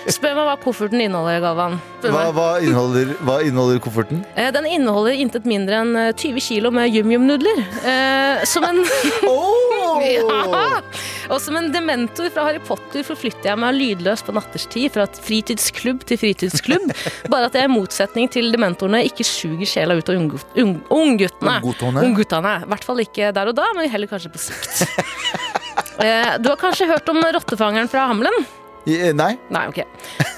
Spør meg hva kofferten inneholder, Galvan. Hva, hva, inneholder, hva inneholder kofferten? Eh, Den inneholder intet mindre enn eh, 20 kilo med yum-yum-nudler. Eh, som en Ja! Og som en dementor fra Harry Potter forflytter jeg meg lydløst på natterstid fra fritidsklubb til fritidsklubb. Bare at jeg i motsetning til dementorene ikke suger sjela ut av ungguttene. ung- ungguttene. I hvert fall ikke der og da, men heller kanskje på sikt. Eh, Du har kanskje hørt om rottefangeren fra Hamlen? Eh, Nei? Nei, ok.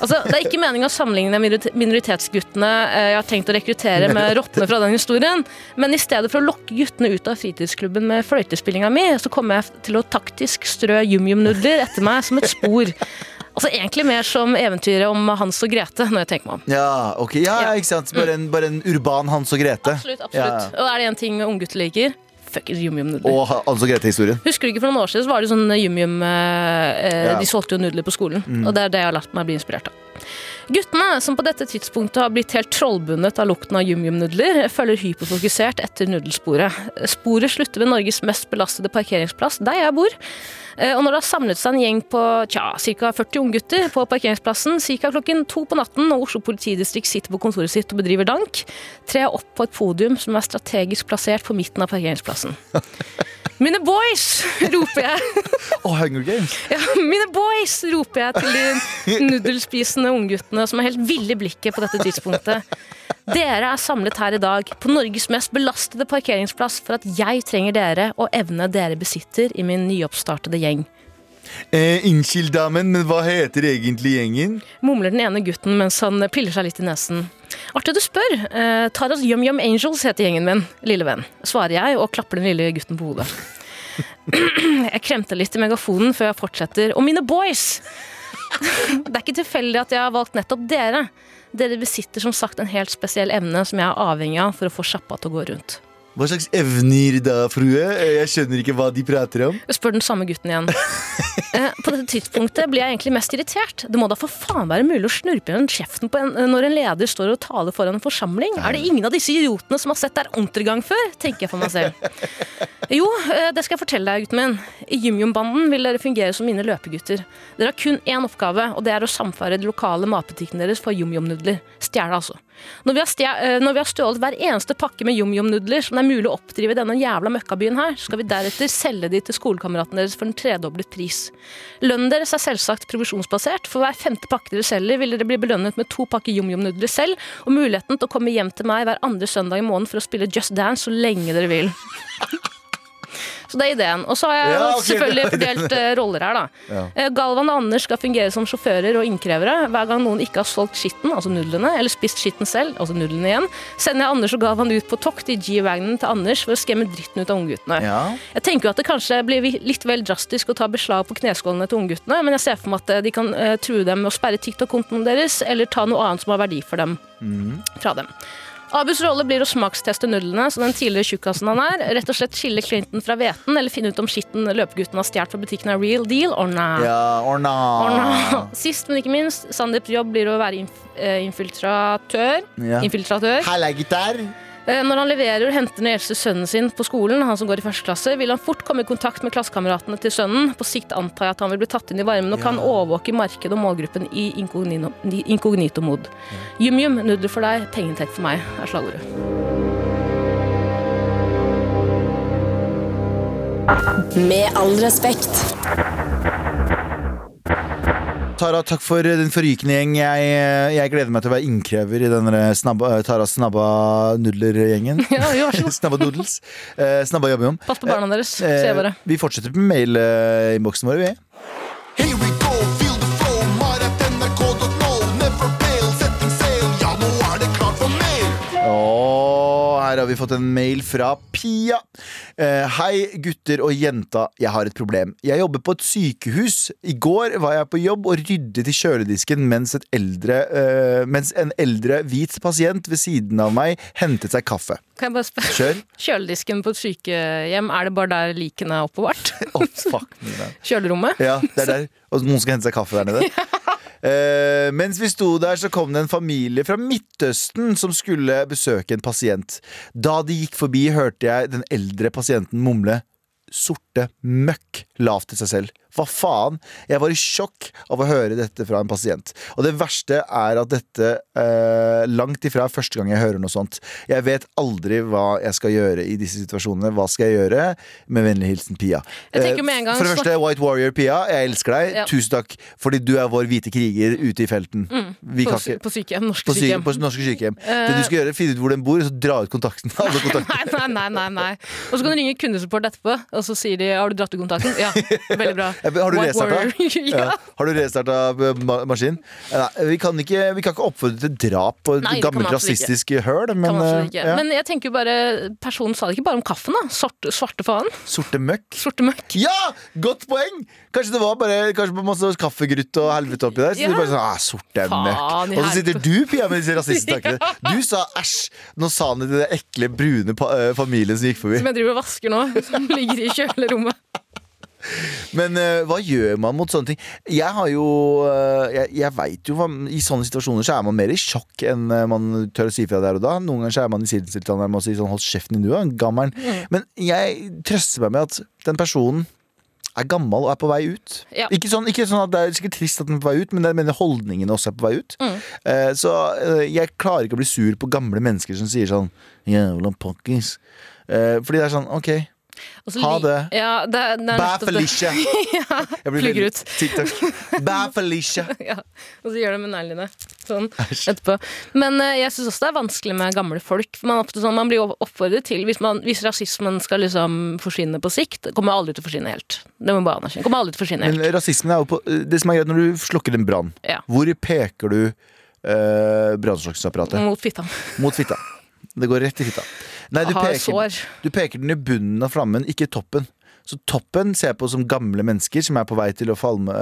Altså, det er ikke meningen å sammenligne minoritetsguttene eh, jeg har tenkt å rekruttere med rottene fra den historien, men i stedet for å lokke guttene ut av fritidsklubben med fløytespillinga mi, så kommer jeg til å taktisk strø yum-yum-nudler etter meg som et spor. Altså Egentlig mer som eventyret om Hans og Grete, når jeg tenker meg om. Ja, ok. Ja, Ja. ikke sant. Bare en, bare en urban Hans og Grete. Absolutt, absolutt. Ja. Og er det én ting unggutter liker? Fuckings yum-yum-nudler. Og altså Grete-historien. Husker du ikke for noen år siden så var det sånn yum-yum eh, Ja. De solgte jo nudler på skolen. Og det er det jeg har latt meg bli inspirert av. Guttene, som på dette tidspunktet har blitt helt trollbundet av lukten av yum-yum-nudler, følger hyperfokusert etter nudelsporet. Sporet slutter ved Norges mest belastede parkeringsplass, der jeg bor. Eh, Og når det har samlet seg en gjeng på tja, ca. 40 unggutter på parkeringsplassen ca. klokken to på natten, og Oslo politidistrikt sitter på kontoret sitt og bedriver dank, trer jeg opp på et podium som er strategisk plassert på midten av parkeringsplassen. Mine boys! roper jeg. Og Hunger Games. Ja, mine boys! roper jeg til de nudelspisende ungguttene som er helt ville i blikket på dette tidspunktet. Dere er samlet her i dag på Norges mest belastede parkeringsplass for at jeg trenger dere og evne dere besitter i min nyoppstartede gjeng. Eh, Unnskyld, damen, men hva heter egentlig gjengen? Mumler den ene gutten mens han piller seg litt i nesen. Artig du spør. Eh, Taras Yum Yum Angels heter gjengen min, lille venn. Svarer jeg og klapper den lille gutten på hodet. Jeg kremter litt i megafonen før jeg fortsetter. Og mine boys! Det er ikke tilfeldig at jeg har valgt nettopp dere. Dere besitter som sagt en helt spesiell evne som jeg er avhengig av for å få sjappa til å gå rundt. Hva slags evner da, frue? Eh, Jeg skjønner ikke hva de prater om. Spør den samme gutten igjen. Eh, På dette tidspunktet blir jeg egentlig mest irritert. Det må da for faen være mulig å snurpe igjen kjeften på en, når en leder står og taler foran en forsamling. Er det ingen av disse idiotene som har sett der Untergang før? tenker jeg for meg selv. Jo, eh, det skal jeg fortelle deg, gutten min. I YumYum-banden vil dere fungere som mine løpegutter. Dere har kun én oppgave, og det er å samfare de lokale matbutikkene deres for YumYum-nudler. Stjele, altså. Eh, når vi har stjålet hver eneste pakke med YumYum-nudler som det er mulig å oppdrive i denne jævla møkkabyen her, skal vi deretter selge de til skolekameratene deres for en tredoblet pris. Lønnen deres er selvsagt provisjonsbasert. For hver femte pakke dere selger, vil dere bli belønnet med to pakker YumYum-nudler selv, og muligheten til å komme hjem til meg hver andre søndag i måneden for å spille Just Dance så lenge dere vil. Så det er ideen. Og så har jeg Ja, ok, selvfølgelig det var fordelt eh, roller her, da. Ja. Eh, Galvan og Anders skal fungere som sjåfører og innkrevere. Hver gang noen ikke har solgt skitten, altså nudlene, eller spist skitten selv, altså nudlene igjen, sender jeg Anders og Galvan ut på tokt i G-wagnen til Anders for å skremme dritten ut av ungguttene. Ja. Jeg tenker jo at det kanskje blir vi- litt vel drastisk å ta beslag på kneskålene til ungguttene, men jeg ser for meg at eh, de kan eh, true dem med å sperre TikTok-kontoen deres, eller ta noe annet som har verdi for dem fra dem. Abus rolle blir å smaksteste nudlene, som den tidligere tjukkasen han er, rett og slett skille Clinton fra hveten, eller finne ut om skitten løpegutten har stjålet fra butikken er real deal or not. Ja, orna. Or not. Sist, men ikke minst, Sandeeps jobb blir å være inf eh, infiltratør. Ja. Infiltratør. Halla, gutter. Eh, Når han leverer og henter den eldste sønnen sin på skolen, han som går i første klasse, vil han fort komme i kontakt med klassekameratene til sønnen. På sikt antar jeg at han vil bli tatt inn i varmen og kan overvåke markedet og målgruppen i inkognito- i inkognito-mod. Yum-yum, nudler for deg, pengeinntekt for meg, er slagordet. Med all respekt. Tara, takk for den forrykende gjeng. Jeg, jeg gleder meg til å være innkrever i denne snabba, Taras snabba nudler-gjengen. Ja, snabba doodles. Eh, snabba jobber om. Pass på barna deres, sier jeg bare. vi fortsetter med mailinnboksen vår, vi. Here har vi fått en mail fra Pia. Eh, Hei, gutter og jenta. Jeg har et problem. Jeg jobber på et sykehus. I går var jeg på jobb og ryddet i kjøledisken mens, et eldre, eh, mens en eldre hvit pasient ved siden av meg hentet seg kaffe. Kan jeg bare spørre? Kjør. Kjøledisken på et sykehjem, er det bare der likene er oppbevart? oh, fuck. Kjølerommet? Ja, det er der. Og noen skal hente seg kaffe der nede. Eh, mens vi sto der, så kom det en familie fra Midtøsten som skulle besøke en pasient. Da de gikk forbi, hørte jeg den eldre pasienten mumle sorte møkk lavt til seg selv. Hva faen? Jeg var i sjokk av å høre dette fra en pasient. Og det verste er at dette eh, langt ifra er første gang jeg hører noe sånt. Jeg vet aldri hva jeg skal gjøre i disse situasjonene. Hva skal jeg gjøre? Med vennlig hilsen Pia. Eh, med en gang For det første, White Warrior Pia, jeg elsker deg. Ja. Tusen takk. Fordi du er vår hvite kriger ute i felten. Vi På, på sykehjem, norske på, sy sykehjem. på norske sykehjem. det du skal gjøre, finne ut hvor den bor, og så dra ut kontakten. Nei, nei, nei, nei, nei. Og så kan du ringe kundesupport etterpå, og så sier de 'har du dratt ut kontakten'? Ja, veldig bra. Har du restarta? Ja. Ja. Har du restarta maskinen? maskin? Nei, vi, kan ikke, vi kan ikke oppfordre til drap på et Nei, gammelt rasistisk høl, men, eh, ja. Men jeg tenker jo bare personen sa det ikke bare om kaffen, da. Svarte, svarte faen. sorte møkk. Sorte møkk. Ja! Godt poeng! Kanskje det var bare Kanskje masse kaffegrutt og helvete oppi der. Så Ja. du bare sånn, ah, sorte Faen møkk Og så sitter du, Pia, med disse rasisttankene. Du sa æsj. Nå sa han det til den ekle, brune eh, familien som gikk forbi. Som jeg driver og vasker nå. Som ligger i kjølerommet. Men uh, hva gjør man mot sånne ting? Jeg har jo uh, Jeg, jeg veit jo hva I sånne situasjoner så er man mer i sjokk enn uh, man tør å si fra der og da. Noen ganger så er man i sidetilstand der med å si sånn hold kjeften i nua, er gammel. Men jeg trøster meg med at den personen er gammel og er på vei ut. Ja. Ikke, sånn, ikke sånn at Det er sikkert trist at den er på vei ut, men jeg mener holdningene også er på vei ut. Eh, så jeg klarer ikke å bli sur på gamle mennesker som sier sånn Jævla pokkis. Eh, fordi det er sånn, OK, Ha det. Ja, det, det bæ. Felicia. ja, plugger ut. Bæ Felicia. Ja, og så gjør det med neglene. Sånn etterpå. Men uh, jeg syns også det er vanskelig med gamle folk. Man, sånn, man blir oppfordret til hvis, man, hvis rasismen skal liksom forsvinne på sikt, kommer aldri til å forsvinne helt. Det må bare anerkjenne. Kommer aldri til å forsvinne Men helt. rasismen er jo på Det som er greit når du slukker en brann, Ja. hvor peker du uh, brannslukningsapparatet? Mot fitta. Mot fitta. Det går rett i fitta. Nei, du peker, du peker den i bunnen av flammen, ikke toppen. Så toppen ser jeg på som gamle mennesker som er på vei til å falme.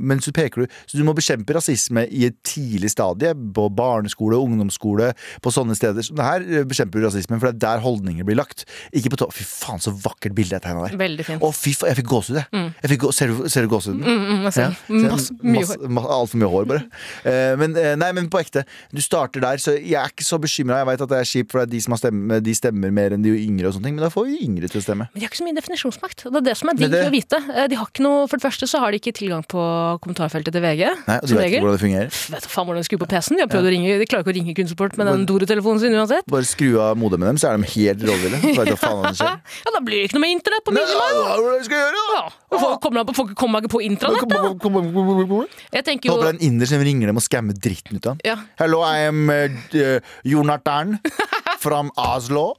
Men så peker du Så du må bekjempe rasisme i et tidlig stadie. På barneskole, ungdomsskole, på sånne steder. Så her øh, bekjemper du rasismen, for det er der holdninger blir lagt. Ikke på topp. Fy faen, så vakkert bilde jeg tegna der. Veldig fint. Å, fy faen, jeg fikk gåsehud, jeg. jeg fikk gå, ser, du, ser du gåsehuden? Mm, mm, altså, Ja. Masse, mye hår. Altfor mye hår, bare. Eh, men, eh, nei, men på ekte. Du starter der, så jeg er ikke så bekymra. Jeg vet at det er kjipt, for det er de som har stemme, de stemmer mer enn de yngre, og sånne ting men da får vi yngre til å stemme. Men de har ikke så mye definisjonsmakt. Det er det som er digg det. å vite. Eh, De har ikke noe, for det første så har de ikke tilgang på kommentarfeltet til VG. Nei, og de vet ikke hvordan det fungerer. Vet du faen hvordan de skrur på PC-en? De har prøvd å ringe, de klarer ikke å ringe kunstsupport med den Doro-telefonen sin uansett. Bare skru av modemet dem, så er de helt rådville. Skjer. Ja, da blir det ikke noe med internett på minimum! Hva er det skal gjøre, da? Ja, folk kommer, på- ikke på intranett, da! Jeg tenker Håper det jo er en inder som ringer dem og skammer dritten ut av dem. Ja. Hello, I am uh, Jonathan from Oslo.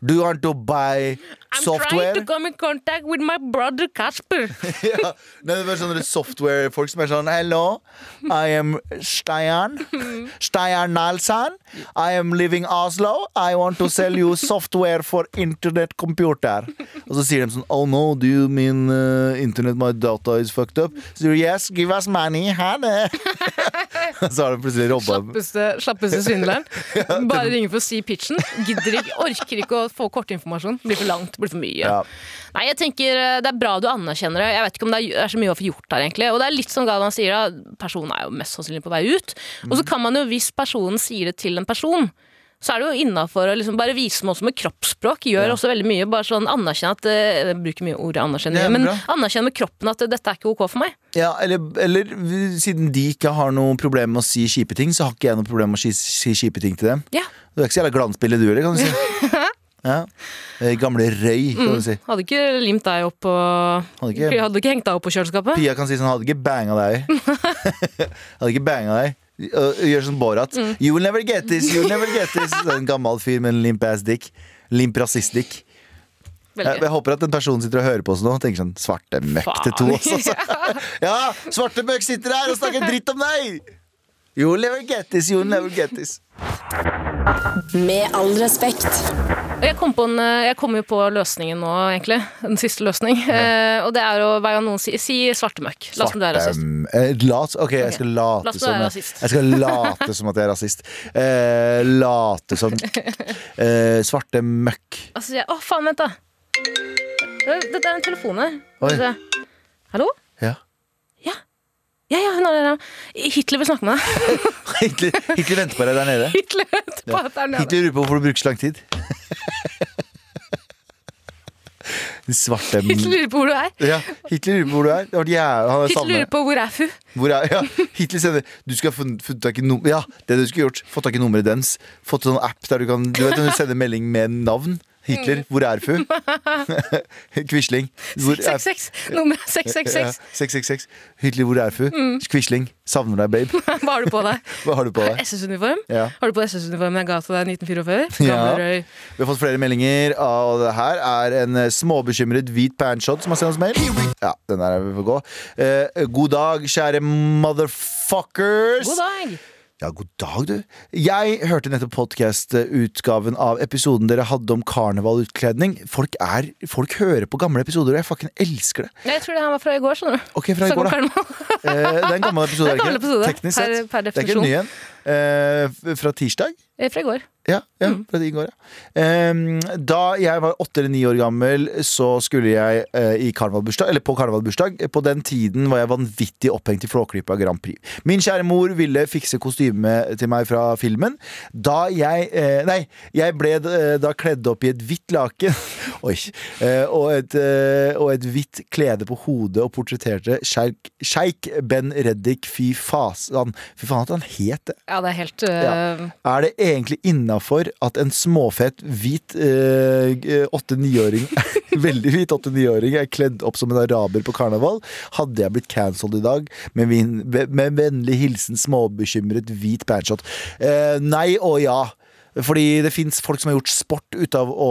Do you want to buy I'm software? trying to come in contact with my brother Kasper. ja. Det var sånne software-folk som er sånn Hello, I am Stian, Stian Nalsan. I am living Oslo. I want to sell you software for internet computer. Og så sier de sånn Oh no, do you mean uh, internet my data is fucked up? Så sier de yes, give us money. Ha det. Så har de plutselig robba Slappeste, slappeste svindleren. Bare ringer for å si pitchen. Gidder ikke, orker ikke å få kortinformasjon. Blir for langt, blir for mye. Ja. Nei, jeg tenker eh, Det er bra du anerkjenner det. Jeg vet ikke om det er, er så mye å få gjort her, egentlig. Og det er litt som Galvan sier, da. Personen er jo mest sannsynlig på vei ut. Og så kan man jo, hvis personen sier det til en person, så er det jo innafor å liksom bare vise meg også med kroppsspråk. Gjør også veldig mye. Bare sånn anerkjenne at eh, Jeg bruker mye ordet anerkjenne, er men anerkjenne med kroppen at dette er ikke ok for meg. Ja, eller, eller siden de ikke har noe problem med å si kjipe ting, så har ikke jeg noe problem med å si, si kjipe ting til dem. Ja. Du er ikke så jævla glansbilde du heller, kan du si. Ja. Eh, Gamle røy, kan du si. Hadde ikke limt deg opp på Hadde ikke- Hadde ikke hengt deg opp på kjøleskapet? Pia kan si sånn, hadde ikke banga deg. hadde ikke banga deg. Gjør sånn Borat. Mm. You'll never get this, you'll never get this. En gammel fyr med en limp ass dick. Limp rasist-dick. Jeg, jeg håper at den personen sitter og hører på oss nå og tenker sånn Svarte møkk til to. Faen. Altså. Ja, svarte møkk sitter her og snakker dritt om deg! You will never get this, you'll never get this. Med all respekt. Jeg kom, på en, eh, jeg kom jo på løsningen nå, egentlig. Den siste løsning. Eh, og det er å hver gang noen sier si svarte møkk. La som du er rasist. Eh, lat, ok, jeg skal La late okay. som jeg, jeg skal late som at jeg er rasist. Eh, late som eh, Svarte møkk. Jeg å, faen, vent, da. Dette er en telefon her. Hallo? Ja. Ja. Hun er der. ja. Hitler vil snakke med deg. Hitler, Hitler venter på deg der nede. Hitler venter på deg det er nede. Hitler lurer på hvorfor du bruker så lang tid. Den svarte Hitler lurer på hvor du er. ja, Hitler lurer på hvor du er. Det var jævla, han er Hitler lurer på hvor er fu. Hvor er, ja, Hitler sender Du skal få tak i num Ja, det du skulle gjort. Fått tak i nummeret dens. Fått sånn app der du kan Du vet når du sender melding med navn. Hitler, hvor er fu? Quisling. Er 666. Nummer er 666. 666. Hitler, hvor er fu? Quisling. Savner deg, babe. Hva har du på deg? Hva har du på deg? SS-uniform? Ja. Har du på SS-uniformen jeg ga til deg i 1944? Ja. Vi har fått flere meldinger, og det her er en eh, småbekymret hvit pantshot som har sendt oss mail. Ja, den der vil gå. Eh, god dag, kjære motherfuckers. God dag! Ja, god dag, du. Jeg hørte nettopp podkast-utgaven av episoden dere hadde om karnevalutkledning. Folk, er, folk hører på gamle episoder, og jeg fucking elsker det. Jeg tror det her var fra i går, skjønner du. Ok, fra i går, da. Eh, det er en gammel episode, er det ikke? Teknisk sett. det er ikke en ny en. Eh, fra tirsdag. Eh, Fra i går. Ja, ja fra i går, ja. Da jeg var åtte eller ni år gammel, så skulle jeg eh, i karnevalbursdag, eller på karnevalbursdag. På den tiden var jeg vanvittig opphengt i Flåklypa Grand Prix. Min kjære mor ville fikse kostyme til meg fra filmen. Da jeg Nei, jeg ble da kledd opp i et hvitt laken Oi. og, et, og et hvitt klede på hodet og portretterte sjeik Ben Reddik. Fy fasan. Fy faen at han het det. Ja, det er helt eh, Er det egentlig innafor at en småfett hvit eh, åtte-niåring Veldig hvit åtte-niåring er kledd opp som en araber på karneval? Hadde jeg blitt cancelled i dag med, min, med vennlig hilsen småbekymret hvit pantshot? Uh, nei og ja. Fordi det fins folk som har gjort sport ut av å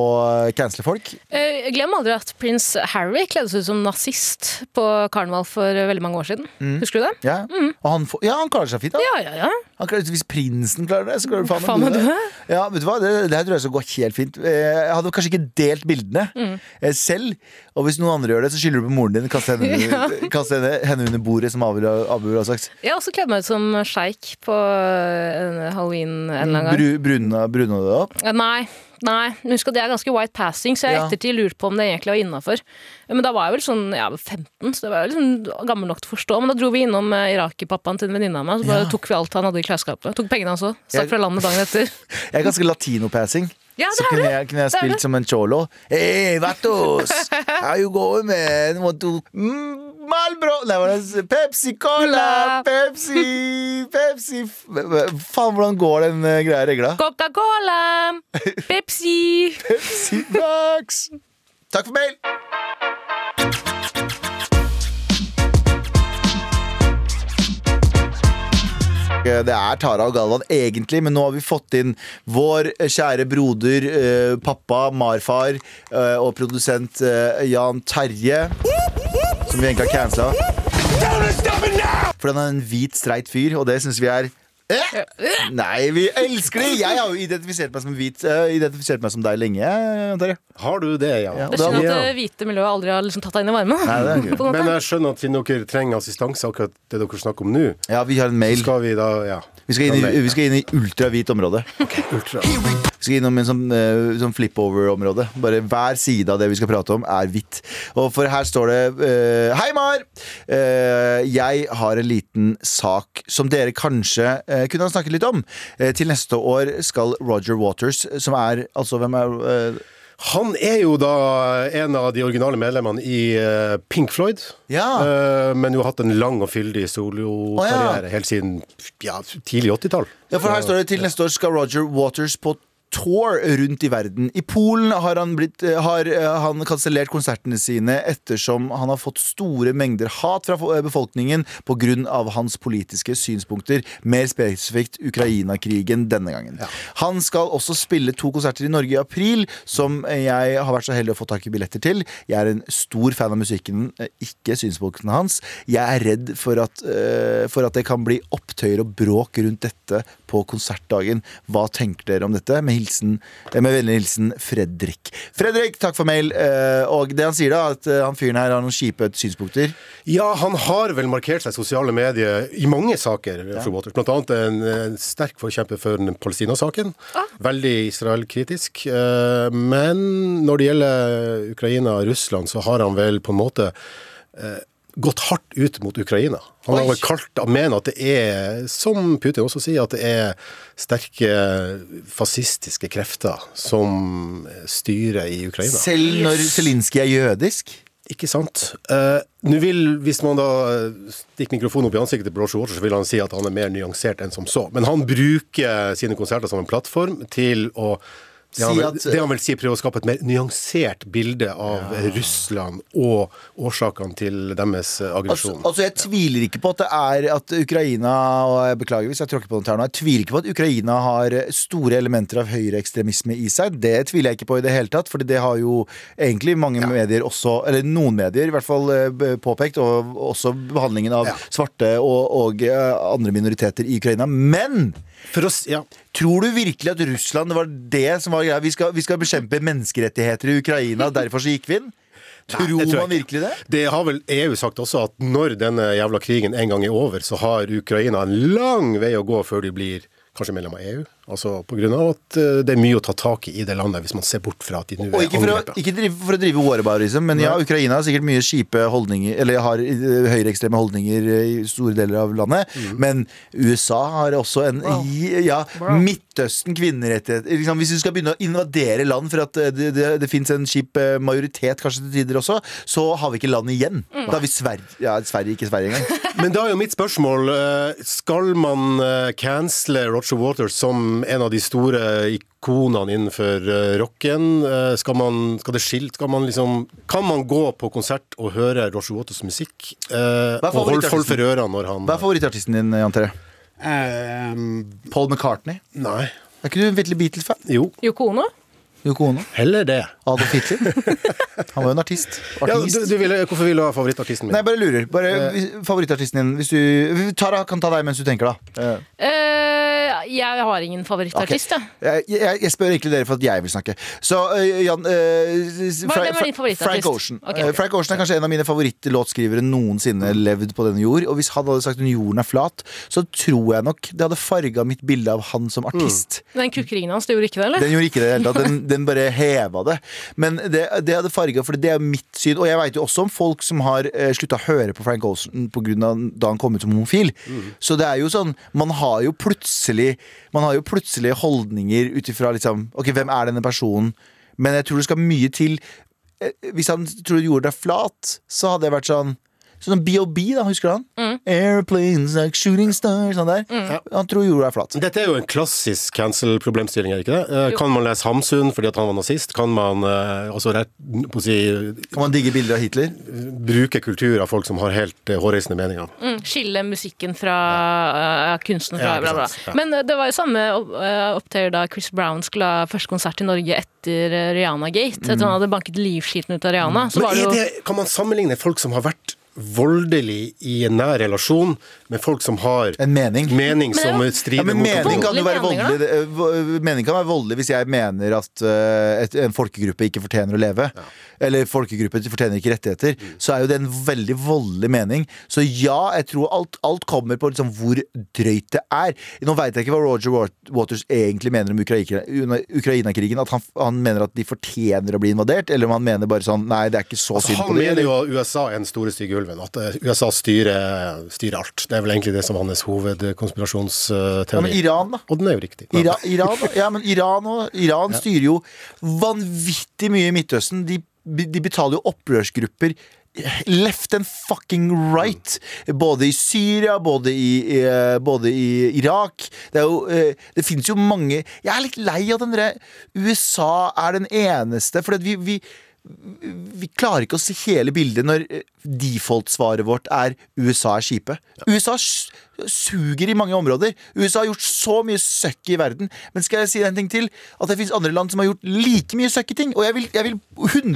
cancele folk. eh, Glem aldri at prins Harry kledde seg ut som nazist på karneval for eh, veldig mange år siden. Husker du det? Ja, og han, ja, han klarer seg fint. Da. Ja, ja, ja. Han klarer, hvis prinsen klarer det, så klarer du faen Faen meg du det. Ja, vet du hva? Det, det her tror jeg skal gå helt fint. Eh, Jeg hadde kanskje ikke delt bildene mm. selv. Og hvis noen andre gjør det, så skylder du på moren din. Kast henne, henne, henne under bordet, som Abu ville ha sagt. Jeg har også kledd meg ut som sjeik på eh, halloween en eller annen gang. Bru, bruna, bruna det opp. Eh, Nei. Nei, husk at det er ganske white passing, så jeg Ja. ettertid lurte på om det egentlig var innafor. Men da var jeg vel sånn ja, 15, så det var jeg liksom gammel nok til å forstå. Men da dro vi innom eh, Iraki-pappaen til en venninne av meg, så bare Ja. tok vi alt han hadde i klesskapet. Tok pengene hans òg. Stakk fra landet dagen etter. Jeg er ganske latino-passing. Ja, Så kunne jeg, kunne jeg spilt som en cholo. Hey, vatos! How you going, man? Want to mm, Malbro Nei, hva er det? Pepsi Cola! Cola. Pepsi Pepsi Faen, hvordan går den eh, greia regla? Coca-Cola! Pepsi! Pepsi Max! Takk for mail! Det er Tara og Galvan egentlig, men nå har vi fått inn vår kjære broder, eh, pappa, marfar eh, og produsent eh, Jan Terje. Som vi egentlig har cancela. For han er en hvit, streit fyr, og det syns vi er eh? Nei, vi elsker det! Jeg har jo identifisert meg som hvit. Uh, identifisert meg som deg lenge, antar jeg. Har du det, ja? Ja, Det er synd at det hvite miljøet aldri har liksom tatt deg inn i varmen. Nei. Men jeg skjønner at siden dere trenger assistanse, akkurat det dere snakker om nå, Ja, vi har en mail. skal vi da Ja. Vi skal inn i, vi skal inn i ultrahvit område. Ultra. Vi skal innom en sånn, eh, sånn flip-over-område. Bare Hver side av det vi skal prate om, er hvitt. Og for her står det uh, Hei, Mar! Uh, jeg har en liten sak som dere kanskje uh, kunne ha snakket litt om. Til neste år skal Roger Waters, som er Altså, hvem er Han er jo da en av de originale medlemmene i Pink Floyd. Ja. Men jo har hatt en lang og fyldig solokarriere ja. helt siden ja, tidlig 80-tall. Ja, for her står det til neste år skal Roger Waters på tour rundt i verden. I Polen har han, blitt, eh, har eh, han kansellert konsertene sine ettersom han har fått store mengder hat fra eh, befolkningen pga. hans politiske synspunkter. Mer spesifikt Ukraina-krigen denne gangen. Han skal også spille to konserter i Norge i april, som jeg har vært så heldig å få tak i billetter til. Jeg er en stor fan av musikken, ikke synspunktene hans. Jeg er redd for at, for at det kan bli opptøyer og bråk rundt dette på konsertdagen. Hva tenker dere om dette? Med, hilsen, eh, med vennlig hilsen Fredrik. Fredrik, takk for mail. eh, Og det han sier da, at eh, han fyren her har noen kjipe synspunkter. Ja, han har vel markert seg i sosiale medier i mange saker, Fru Waters. Blant annet en, en sterk forkjemper for den Palestina-saken. Veldig Israel-kritisk. Men når det gjelder Ukraina og Russland, så har han vel på en måte gått hardt ut mot Ukraina. Han har vel kalt, og mener at det er, som Putin også sier, at det er sterke fascistiske krefter som styrer i Ukraina. Selv når Zelinskyj er jødisk. Ikke sant. Uh, Nå vil, Hvis man da stikker mikrofonen opp i ansiktet til Roger Waters, så vil han si at han er mer nyansert enn som så. Men han bruker sine konserter som en plattform til å det Si vil, at- det han vil si prøve å skape et mer nyansert bilde av Russland og årsakene til deres aggresjon. Altså, altså Jeg tviler ikke på at det er at Ukraina Og jeg beklager hvis jeg tråkker på noe her nå. Jeg tviler ikke på at Ukraina har store elementer av høyreekstremisme i seg. Det tviler jeg ikke på i det hele tatt, for det har jo egentlig mange medier også, eller noen medier i hvert fall, eh, påpekt. Og også behandlingen av Ja. svarte og, og eh, andre minoriteter i Ukraina. Men Oss, ja. Tror du virkelig at Russland var det som var greia? Vi skal, vi skal bekjempe menneskerettigheter i Ukraina, derfor så gikk vi inn? Tror Nei, tror man virkelig det? Det har vel EU sagt også, at når denne jævla krigen en gang er over, så har Ukraina en lang vei å gå før de blir kanskje medlem av EU. Altså av at eh, det er mye å ta tak i i det landet, hvis man ser bort fra at de nå er ikke for, å, angrepet. ikke drive, for å drive whataboutism, men ja, Ukraina har sikkert mye kjipe holdninger Eller har eh, høyreekstreme holdninger eh, i store deler av landet. Mm. Men USA har også en Ja, Midtøsten, kvinnerettigheter liksom, Hvis du skal begynne å invadere land for at det, det, det fins en kjip majoritet kanskje til tider også, så har vi ikke land igjen. Mm. Da har vi Sverige Ja, Sverige, ikke Sverige engang. Men da er jo mitt spørsmål Skal man cancele Roger Waters som en av de store ikonene innenfor eh, rocken? Eh, Skal man, skal det skilt, skal man liksom Kan man gå på konsert og høre Roger Waters musikk? eh, og holde folk for ørene når han Hva er favorittartisten din, Jan Terje? Um, Paul McCartney? Nei. Er ikke du en Beatles-fan? Jo, Yoko Ono? Yoko Ono? heller det. Adolf Hitler? Han var jo en artist. Ja, du, du ville, hvorfor vil du ha favorittartisten min? Nei, bare lurer. Bare, Favorittartisten din hvis du, Tara kan ta deg mens du tenker, da. Eh, Eh, jeg har ingen favorittartist, jeg. Jeg, jeg, jeg spør egentlig dere for at jeg vil snakke. Så uh, Jan uh, Fra- hvem er din favorittartist? Frank Ocean. Okay. Eh. Frank Ocean er kanskje en av mine favorittlåtskrivere noensinne levd på denne jord. Og hvis han hadde sagt at jorden er flat, så tror jeg nok det hadde farga mitt bilde av han som artist. Den kukkeringen hans, det gjorde ikke det, eller? Den gjorde ikke det i det hele tatt. Den, bare heva det. Men det, det hadde farga, for det er mitt syn. Og jeg veit jo også om folk som har eh, slutta å høre på Frank Olsen på grunn av da han kom ut som homofil. Så det er jo sånn Man har jo plutselig Man har jo plutselig holdninger ut ifra liksom Ok, hvem er denne personen? Men jeg tror det skal mye til. Eh, Hvis han tror jorden er flat, så hadde jeg vært sånn Sånn BOB, da, husker du han? Airplanes like shooting stars. Sånn der. Han tror jorda er flat. Dette er jo en klassisk cancel-problemstilling, er det ikke det? Jo. Kan man lese Hamsun fordi at han var nazist? Kan man eh, altså rett på å si Kan man digge bilder av Hitler? bruke kultur av folk som har helt eh, hårreisende meninger? Mm, skille musikken fra uh, kunsten fra Ja, bla, bla. ja. Men det var jo samme opptøyer da Chris Brown skulle ha første konsert i Norge etter uh, Rihanna-gate. Etter han hadde banket livskiten ut av Rihanna. Så Men var det er jo det, kan man sammenligne folk som har vært voldelig i en nær relasjon, med folk som har En mening. mening Men som det Ja, strider men mot mening kan jo være voldelig eh, Mening kan være voldelig hvis jeg mener at uh, et, en folkegruppe ikke fortjener å leve. Eller folkegruppen fortjener ikke rettigheter. Så er jo det en veldig voldelig mening. Så ja, jeg tror alt, alt kommer på liksom hvor drøyt det er. Nå veit jeg ikke hva Roger Waters egentlig mener om Ukraina- Ukraina-krigen. At han, han mener at de fortjener å bli invadert, eller om han mener bare sånn Nei, det er ikke så Altså, synd han på dem. mener jo at USA er den store stygge ulven. At eh, USA styrer, styrer alt. Det er vel egentlig det som er hans Ja, men. Iran, da? Og den er jo riktig. Iran, Iran, ja, men Iran, og, Iran styrer jo vanvittig mye i Midtøsten. De, de betaler jo opprørsgrupper left and fucking right. Både i Syria, både i, eh, både i Irak. Det, er jo, eh, det finnes jo mange Jeg er litt lei av den derre USA er den eneste. For vi, vi, vi klarer ikke å se hele bildet når eh, default-svaret vårt er USA er kjipe. USA suger i mange områder. USA har gjort så mye søkk i verden. Men skal jeg si en ting til? At det finnes andre land som har gjort like mye søkk i ting. Og jeg vil, jeg vil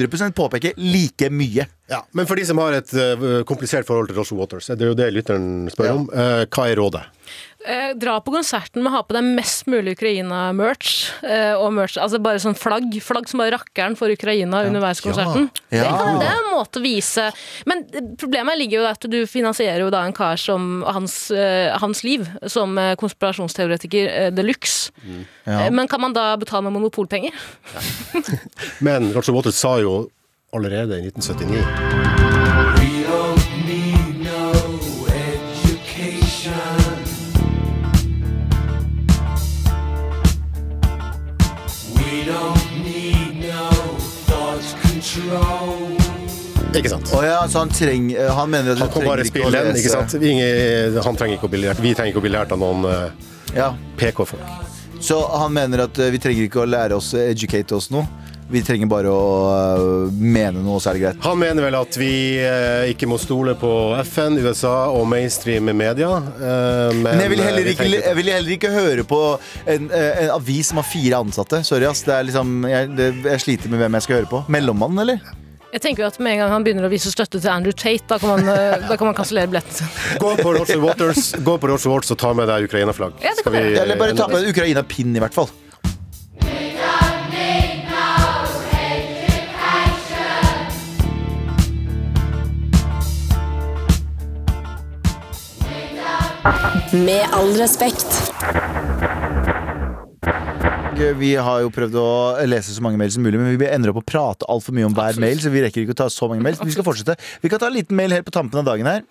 100% påpeke like mye. Ja, men for de som har et uh, komplisert forhold til Roger Waters, det er jo det lytteren spør Ja. om, Uh, hva er rådet? Eh, dra på konserten med å ha på deg mest mulig Ukraina-merch. eh, og merch, altså bare sånn flagg. Flagg som bare rakkeren for Ukraina underveis konserten. Ja. Det, det er en måte å vise Men eh, problemet ligger jo i at du finansierer jo da en kar som hans, eh, hans liv som eh, konspirasjonsteoretiker eh, de luxe. Ja. Eh, Men kan man da betale med monopolpenger? Men Roger Waters sa jo allerede i 1979 Ikke sant? Oh, ja, så han treng, Han mener at du Han kan bare trenger ikke å spille den, ikke sant? Ingen, han trenger ikke å bli lært. Vi trenger ikke å bli lært av noen eh, ja. PK-folk. Så han mener at eh, vi trenger ikke å lære oss educate oss noe. Vi trenger bare å eh, mene noe, så er det greit. Han mener vel at vi eh, ikke må stole på FN, USA og mainstream media. eh, men, Men jeg vil, heller eh, vi ikke, jeg vil heller ikke høre på en, eh, en avis som har fire ansatte. Sorry, ass. Det er liksom, jeg, det, jeg sliter med hvem jeg skal høre på. Mellommannen, eller? Jeg tenker jo at Med en gang han begynner å vise støtte til Andrew Tate, da kan man, eh, da kan man kansellere billetten sin. Gå på Roger Waters Gå på Roger Waters og ta med deg Ukraina-flagg. Ja, det kan vi- Eller bare ta med en Ukraina-pinn, i hvert fall. Med all respekt. Vi har jo prøvd å lese så mange mail som mulig, men vi ender opp å prate altfor mye om hver Absolutt. mail, så vi rekker ikke å ta så mange mail. Vi skal fortsette. Vi kan ta en liten mail helt på tampen av dagen her.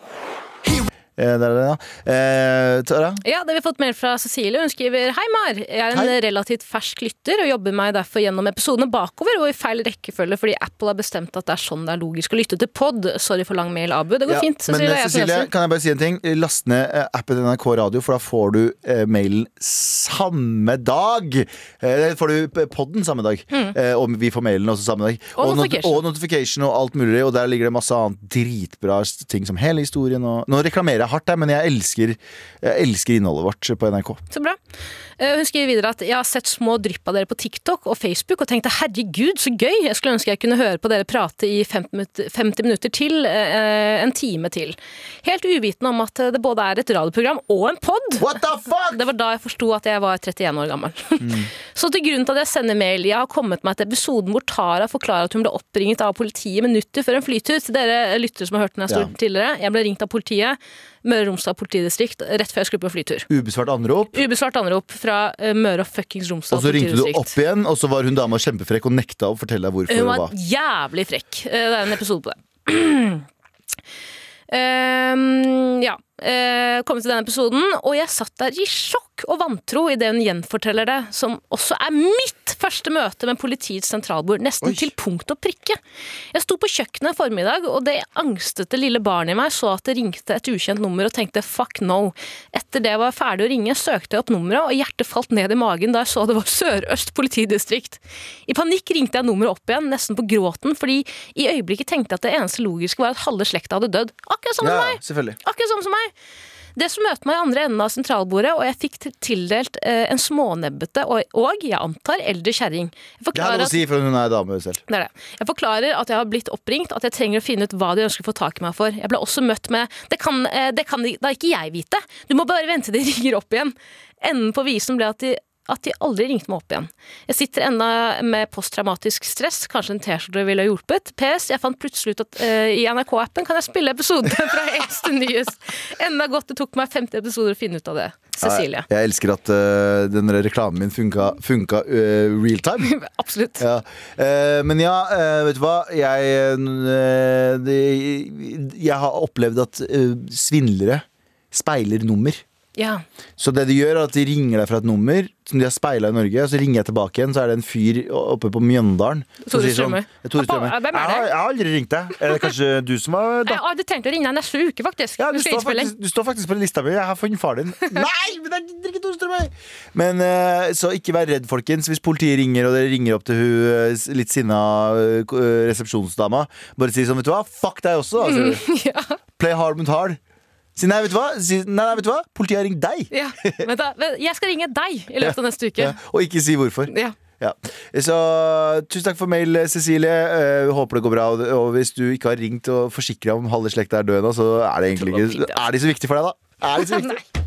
Tara? Ja, det har vi fått mail fra Cecilie. Hun skriver Hei, Mar. Jeg er en Hei. relativt fersk lytter og jobber meg derfor gjennom episodene bakover og i feil rekkefølge fordi Apple har bestemt at det er sånn det er logisk å lytte til pod. Sorry for lang mail, Abu. Det går Ja, fint. Cecilie, men, Cecilie, kan jeg bare si en ting? Last ned eh, appen NRK Radio, for da får du eh, mailen samme dag. Eh, får du podden samme dag. Eh, og vi får mailen også samme dag. Og, Og not- notification. og notification og alt mulig. Og der ligger det masse annet dritbra ting som hele historien. Og nå reklamerer jeg hardt her, men jeg elsker, jeg elsker innholdet vårt på NRK. Så bra. Eh, Hun skriver videre at jeg har sett små drypp av dere på TikTok og Facebook og tenkte herregud, så gøy! Jeg skulle ønske jeg kunne høre på dere prate i 50 minutter, til, eh, en time til. Helt uvitende om at det både er et radioprogram og en pod. What the fuck?! Det var da jeg forsto at jeg var 31 år gammel. Mm. Så til grunnen til at jeg sender mail, jeg har kommet meg til episoden hvor Tara forklarer at hun ble oppringet av politiet minutter før en flytur. Til dere lyttere som har hørt den her Ja. tidligere. Jeg ble ringt av politiet, Møre og Romsdal politidistrikt, rett før jeg skulle på flytur. Ubesvart anrop. Ubesvart anrop fra eh, Møre og fuckings Romsdal Og så ringte du opp igjen, og så var hun dama kjempefrekk og nekta å fortelle deg hvorfor. Hun var jævlig frekk. Eh, Det er en episode på det. Um, ja. Uh, kommet til denne episoden, og jeg satt der i sjokk og vantro idet hun gjenforteller det, som også er mitt første møte med politiets sentralbord, nesten Oi. til punkt og prikke. Jeg sto på kjøkkenet formiddag, og det angstete lille barnet i meg så at det ringte et ukjent nummer og tenkte fuck no. Etter det jeg var ferdig å ringe, søkte jeg opp nummeret, og hjertet falt ned i magen da jeg så det var Sør-Øst politidistrikt. I panikk ringte jeg nummeret opp igjen, nesten på gråten, fordi i øyeblikket tenkte jeg at det eneste logiske var at halve slekta hadde dødd. Akkurat som Ja, meg! Akkurat sånn som meg. Det som møtte meg i andre enden av sentralbordet, og jeg fikk tildelt eh, en smånebbete og, og, jeg antar, eldre kjerring. Det har noe å si, for hun er dame selv. det er det. Jeg forklarer at jeg har blitt oppringt, at jeg trenger å finne ut hva de ønsker å få tak i meg for. Jeg ble også møtt med Det kan, eh, det kan da ikke jeg vite. Du må bare vente til de ringer opp igjen. Enden på visen ble at de, at de aldri ringte meg opp igjen. Jeg sitter ennå med posttraumatisk stress, kanskje en T-skjorte ville ha hjulpet. PS, jeg fant plutselig ut at uh, i NRK-appen kan jeg spille episoder fra eneste til nyest. Enda godt det tok meg 50 episoder å finne ut av det. Cecilie. Jeg, jeg elsker at uh, den reklamen min funka, funka uh, real time. Absolutt. Ja. Men ja, vet du hva? Jeg, det, jeg har opplevd at svindlere speiler nummer. Ja. Så det de gjør er at de ringer deg fra et nummer som de har speila i Norge, og så ringer jeg tilbake igjen, så er det en fyr oppe på Mjøndalen. Tore Strømme. Strømøy. Hvem er det? Jeg, har- jeg har aldri ringt deg. Er det kanskje du som har da? Jeg hadde tenkt å ringe deg neste uke, faktisk. Ja, du, står faktisk, du står faktisk på lista mi. Jeg har funnet far din. Nei, men det er ikke Tore Strømme! Men eh, så ikke vær redd, folkens. Hvis politiet ringer, og dere ringer opp til hun eh, litt sinna eh, resepsjonsdama, bare si sånn, vet du hva, fuck deg også. da, Mm. Ja. Play hard mot hard. Si nei, vet du hva? Si, nei, nei, vet du hva? Politiet har ringt deg. Ja, men da, Jeg skal ringe deg i løpet av neste uke. Ja, og ikke si hvorfor. Ja. Ja. Så tusen takk for mail, Cecilie. Uh, håper det går bra. Og- hvis du ikke har ringt og forsikra om halve slekta er død nå, så er det egentlig ikke. Er de så viktige for deg, da? Er de så viktige?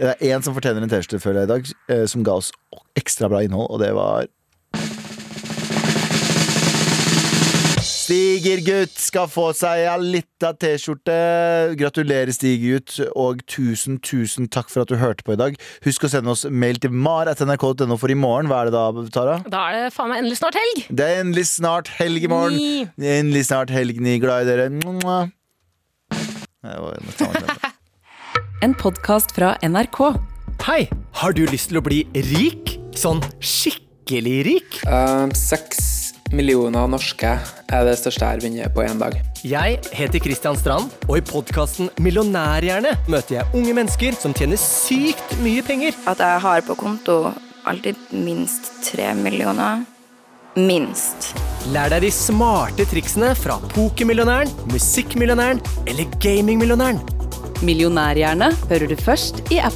Det er én som fortjener en T-skjorte i dag, eh, som ga oss ekstra bra innhold, og det var Stigergutt skal få seg ei lita T-skjorte. Gratulerer, Stigergutt, og tusen, tusen takk for at du hørte på i dag. Husk å sende oss mail til mar.nrk.no for i morgen. Hva er det da, Tara? Da er det faen meg endelig snart helg! Det er endelig snart helg i morgen. Ni. Endelig snart helg, ni. Glad i dere. En podkast fra NRK. Hei, har du lyst til å bli rik? Sånn skikkelig rik? Uh, Seks millioner norske er det største jeg har vunnet på én dag. Jeg heter Kristian Strand, og i podkasten Millionærhjerne møter jeg unge mennesker som tjener sykt mye penger. At jeg har på konto alltid minst tre millioner. Minst. Lær deg de smarte triksene fra pokermillionæren, musikkmillionæren eller gamingmillionæren. Millionærhjerne hører du først i appen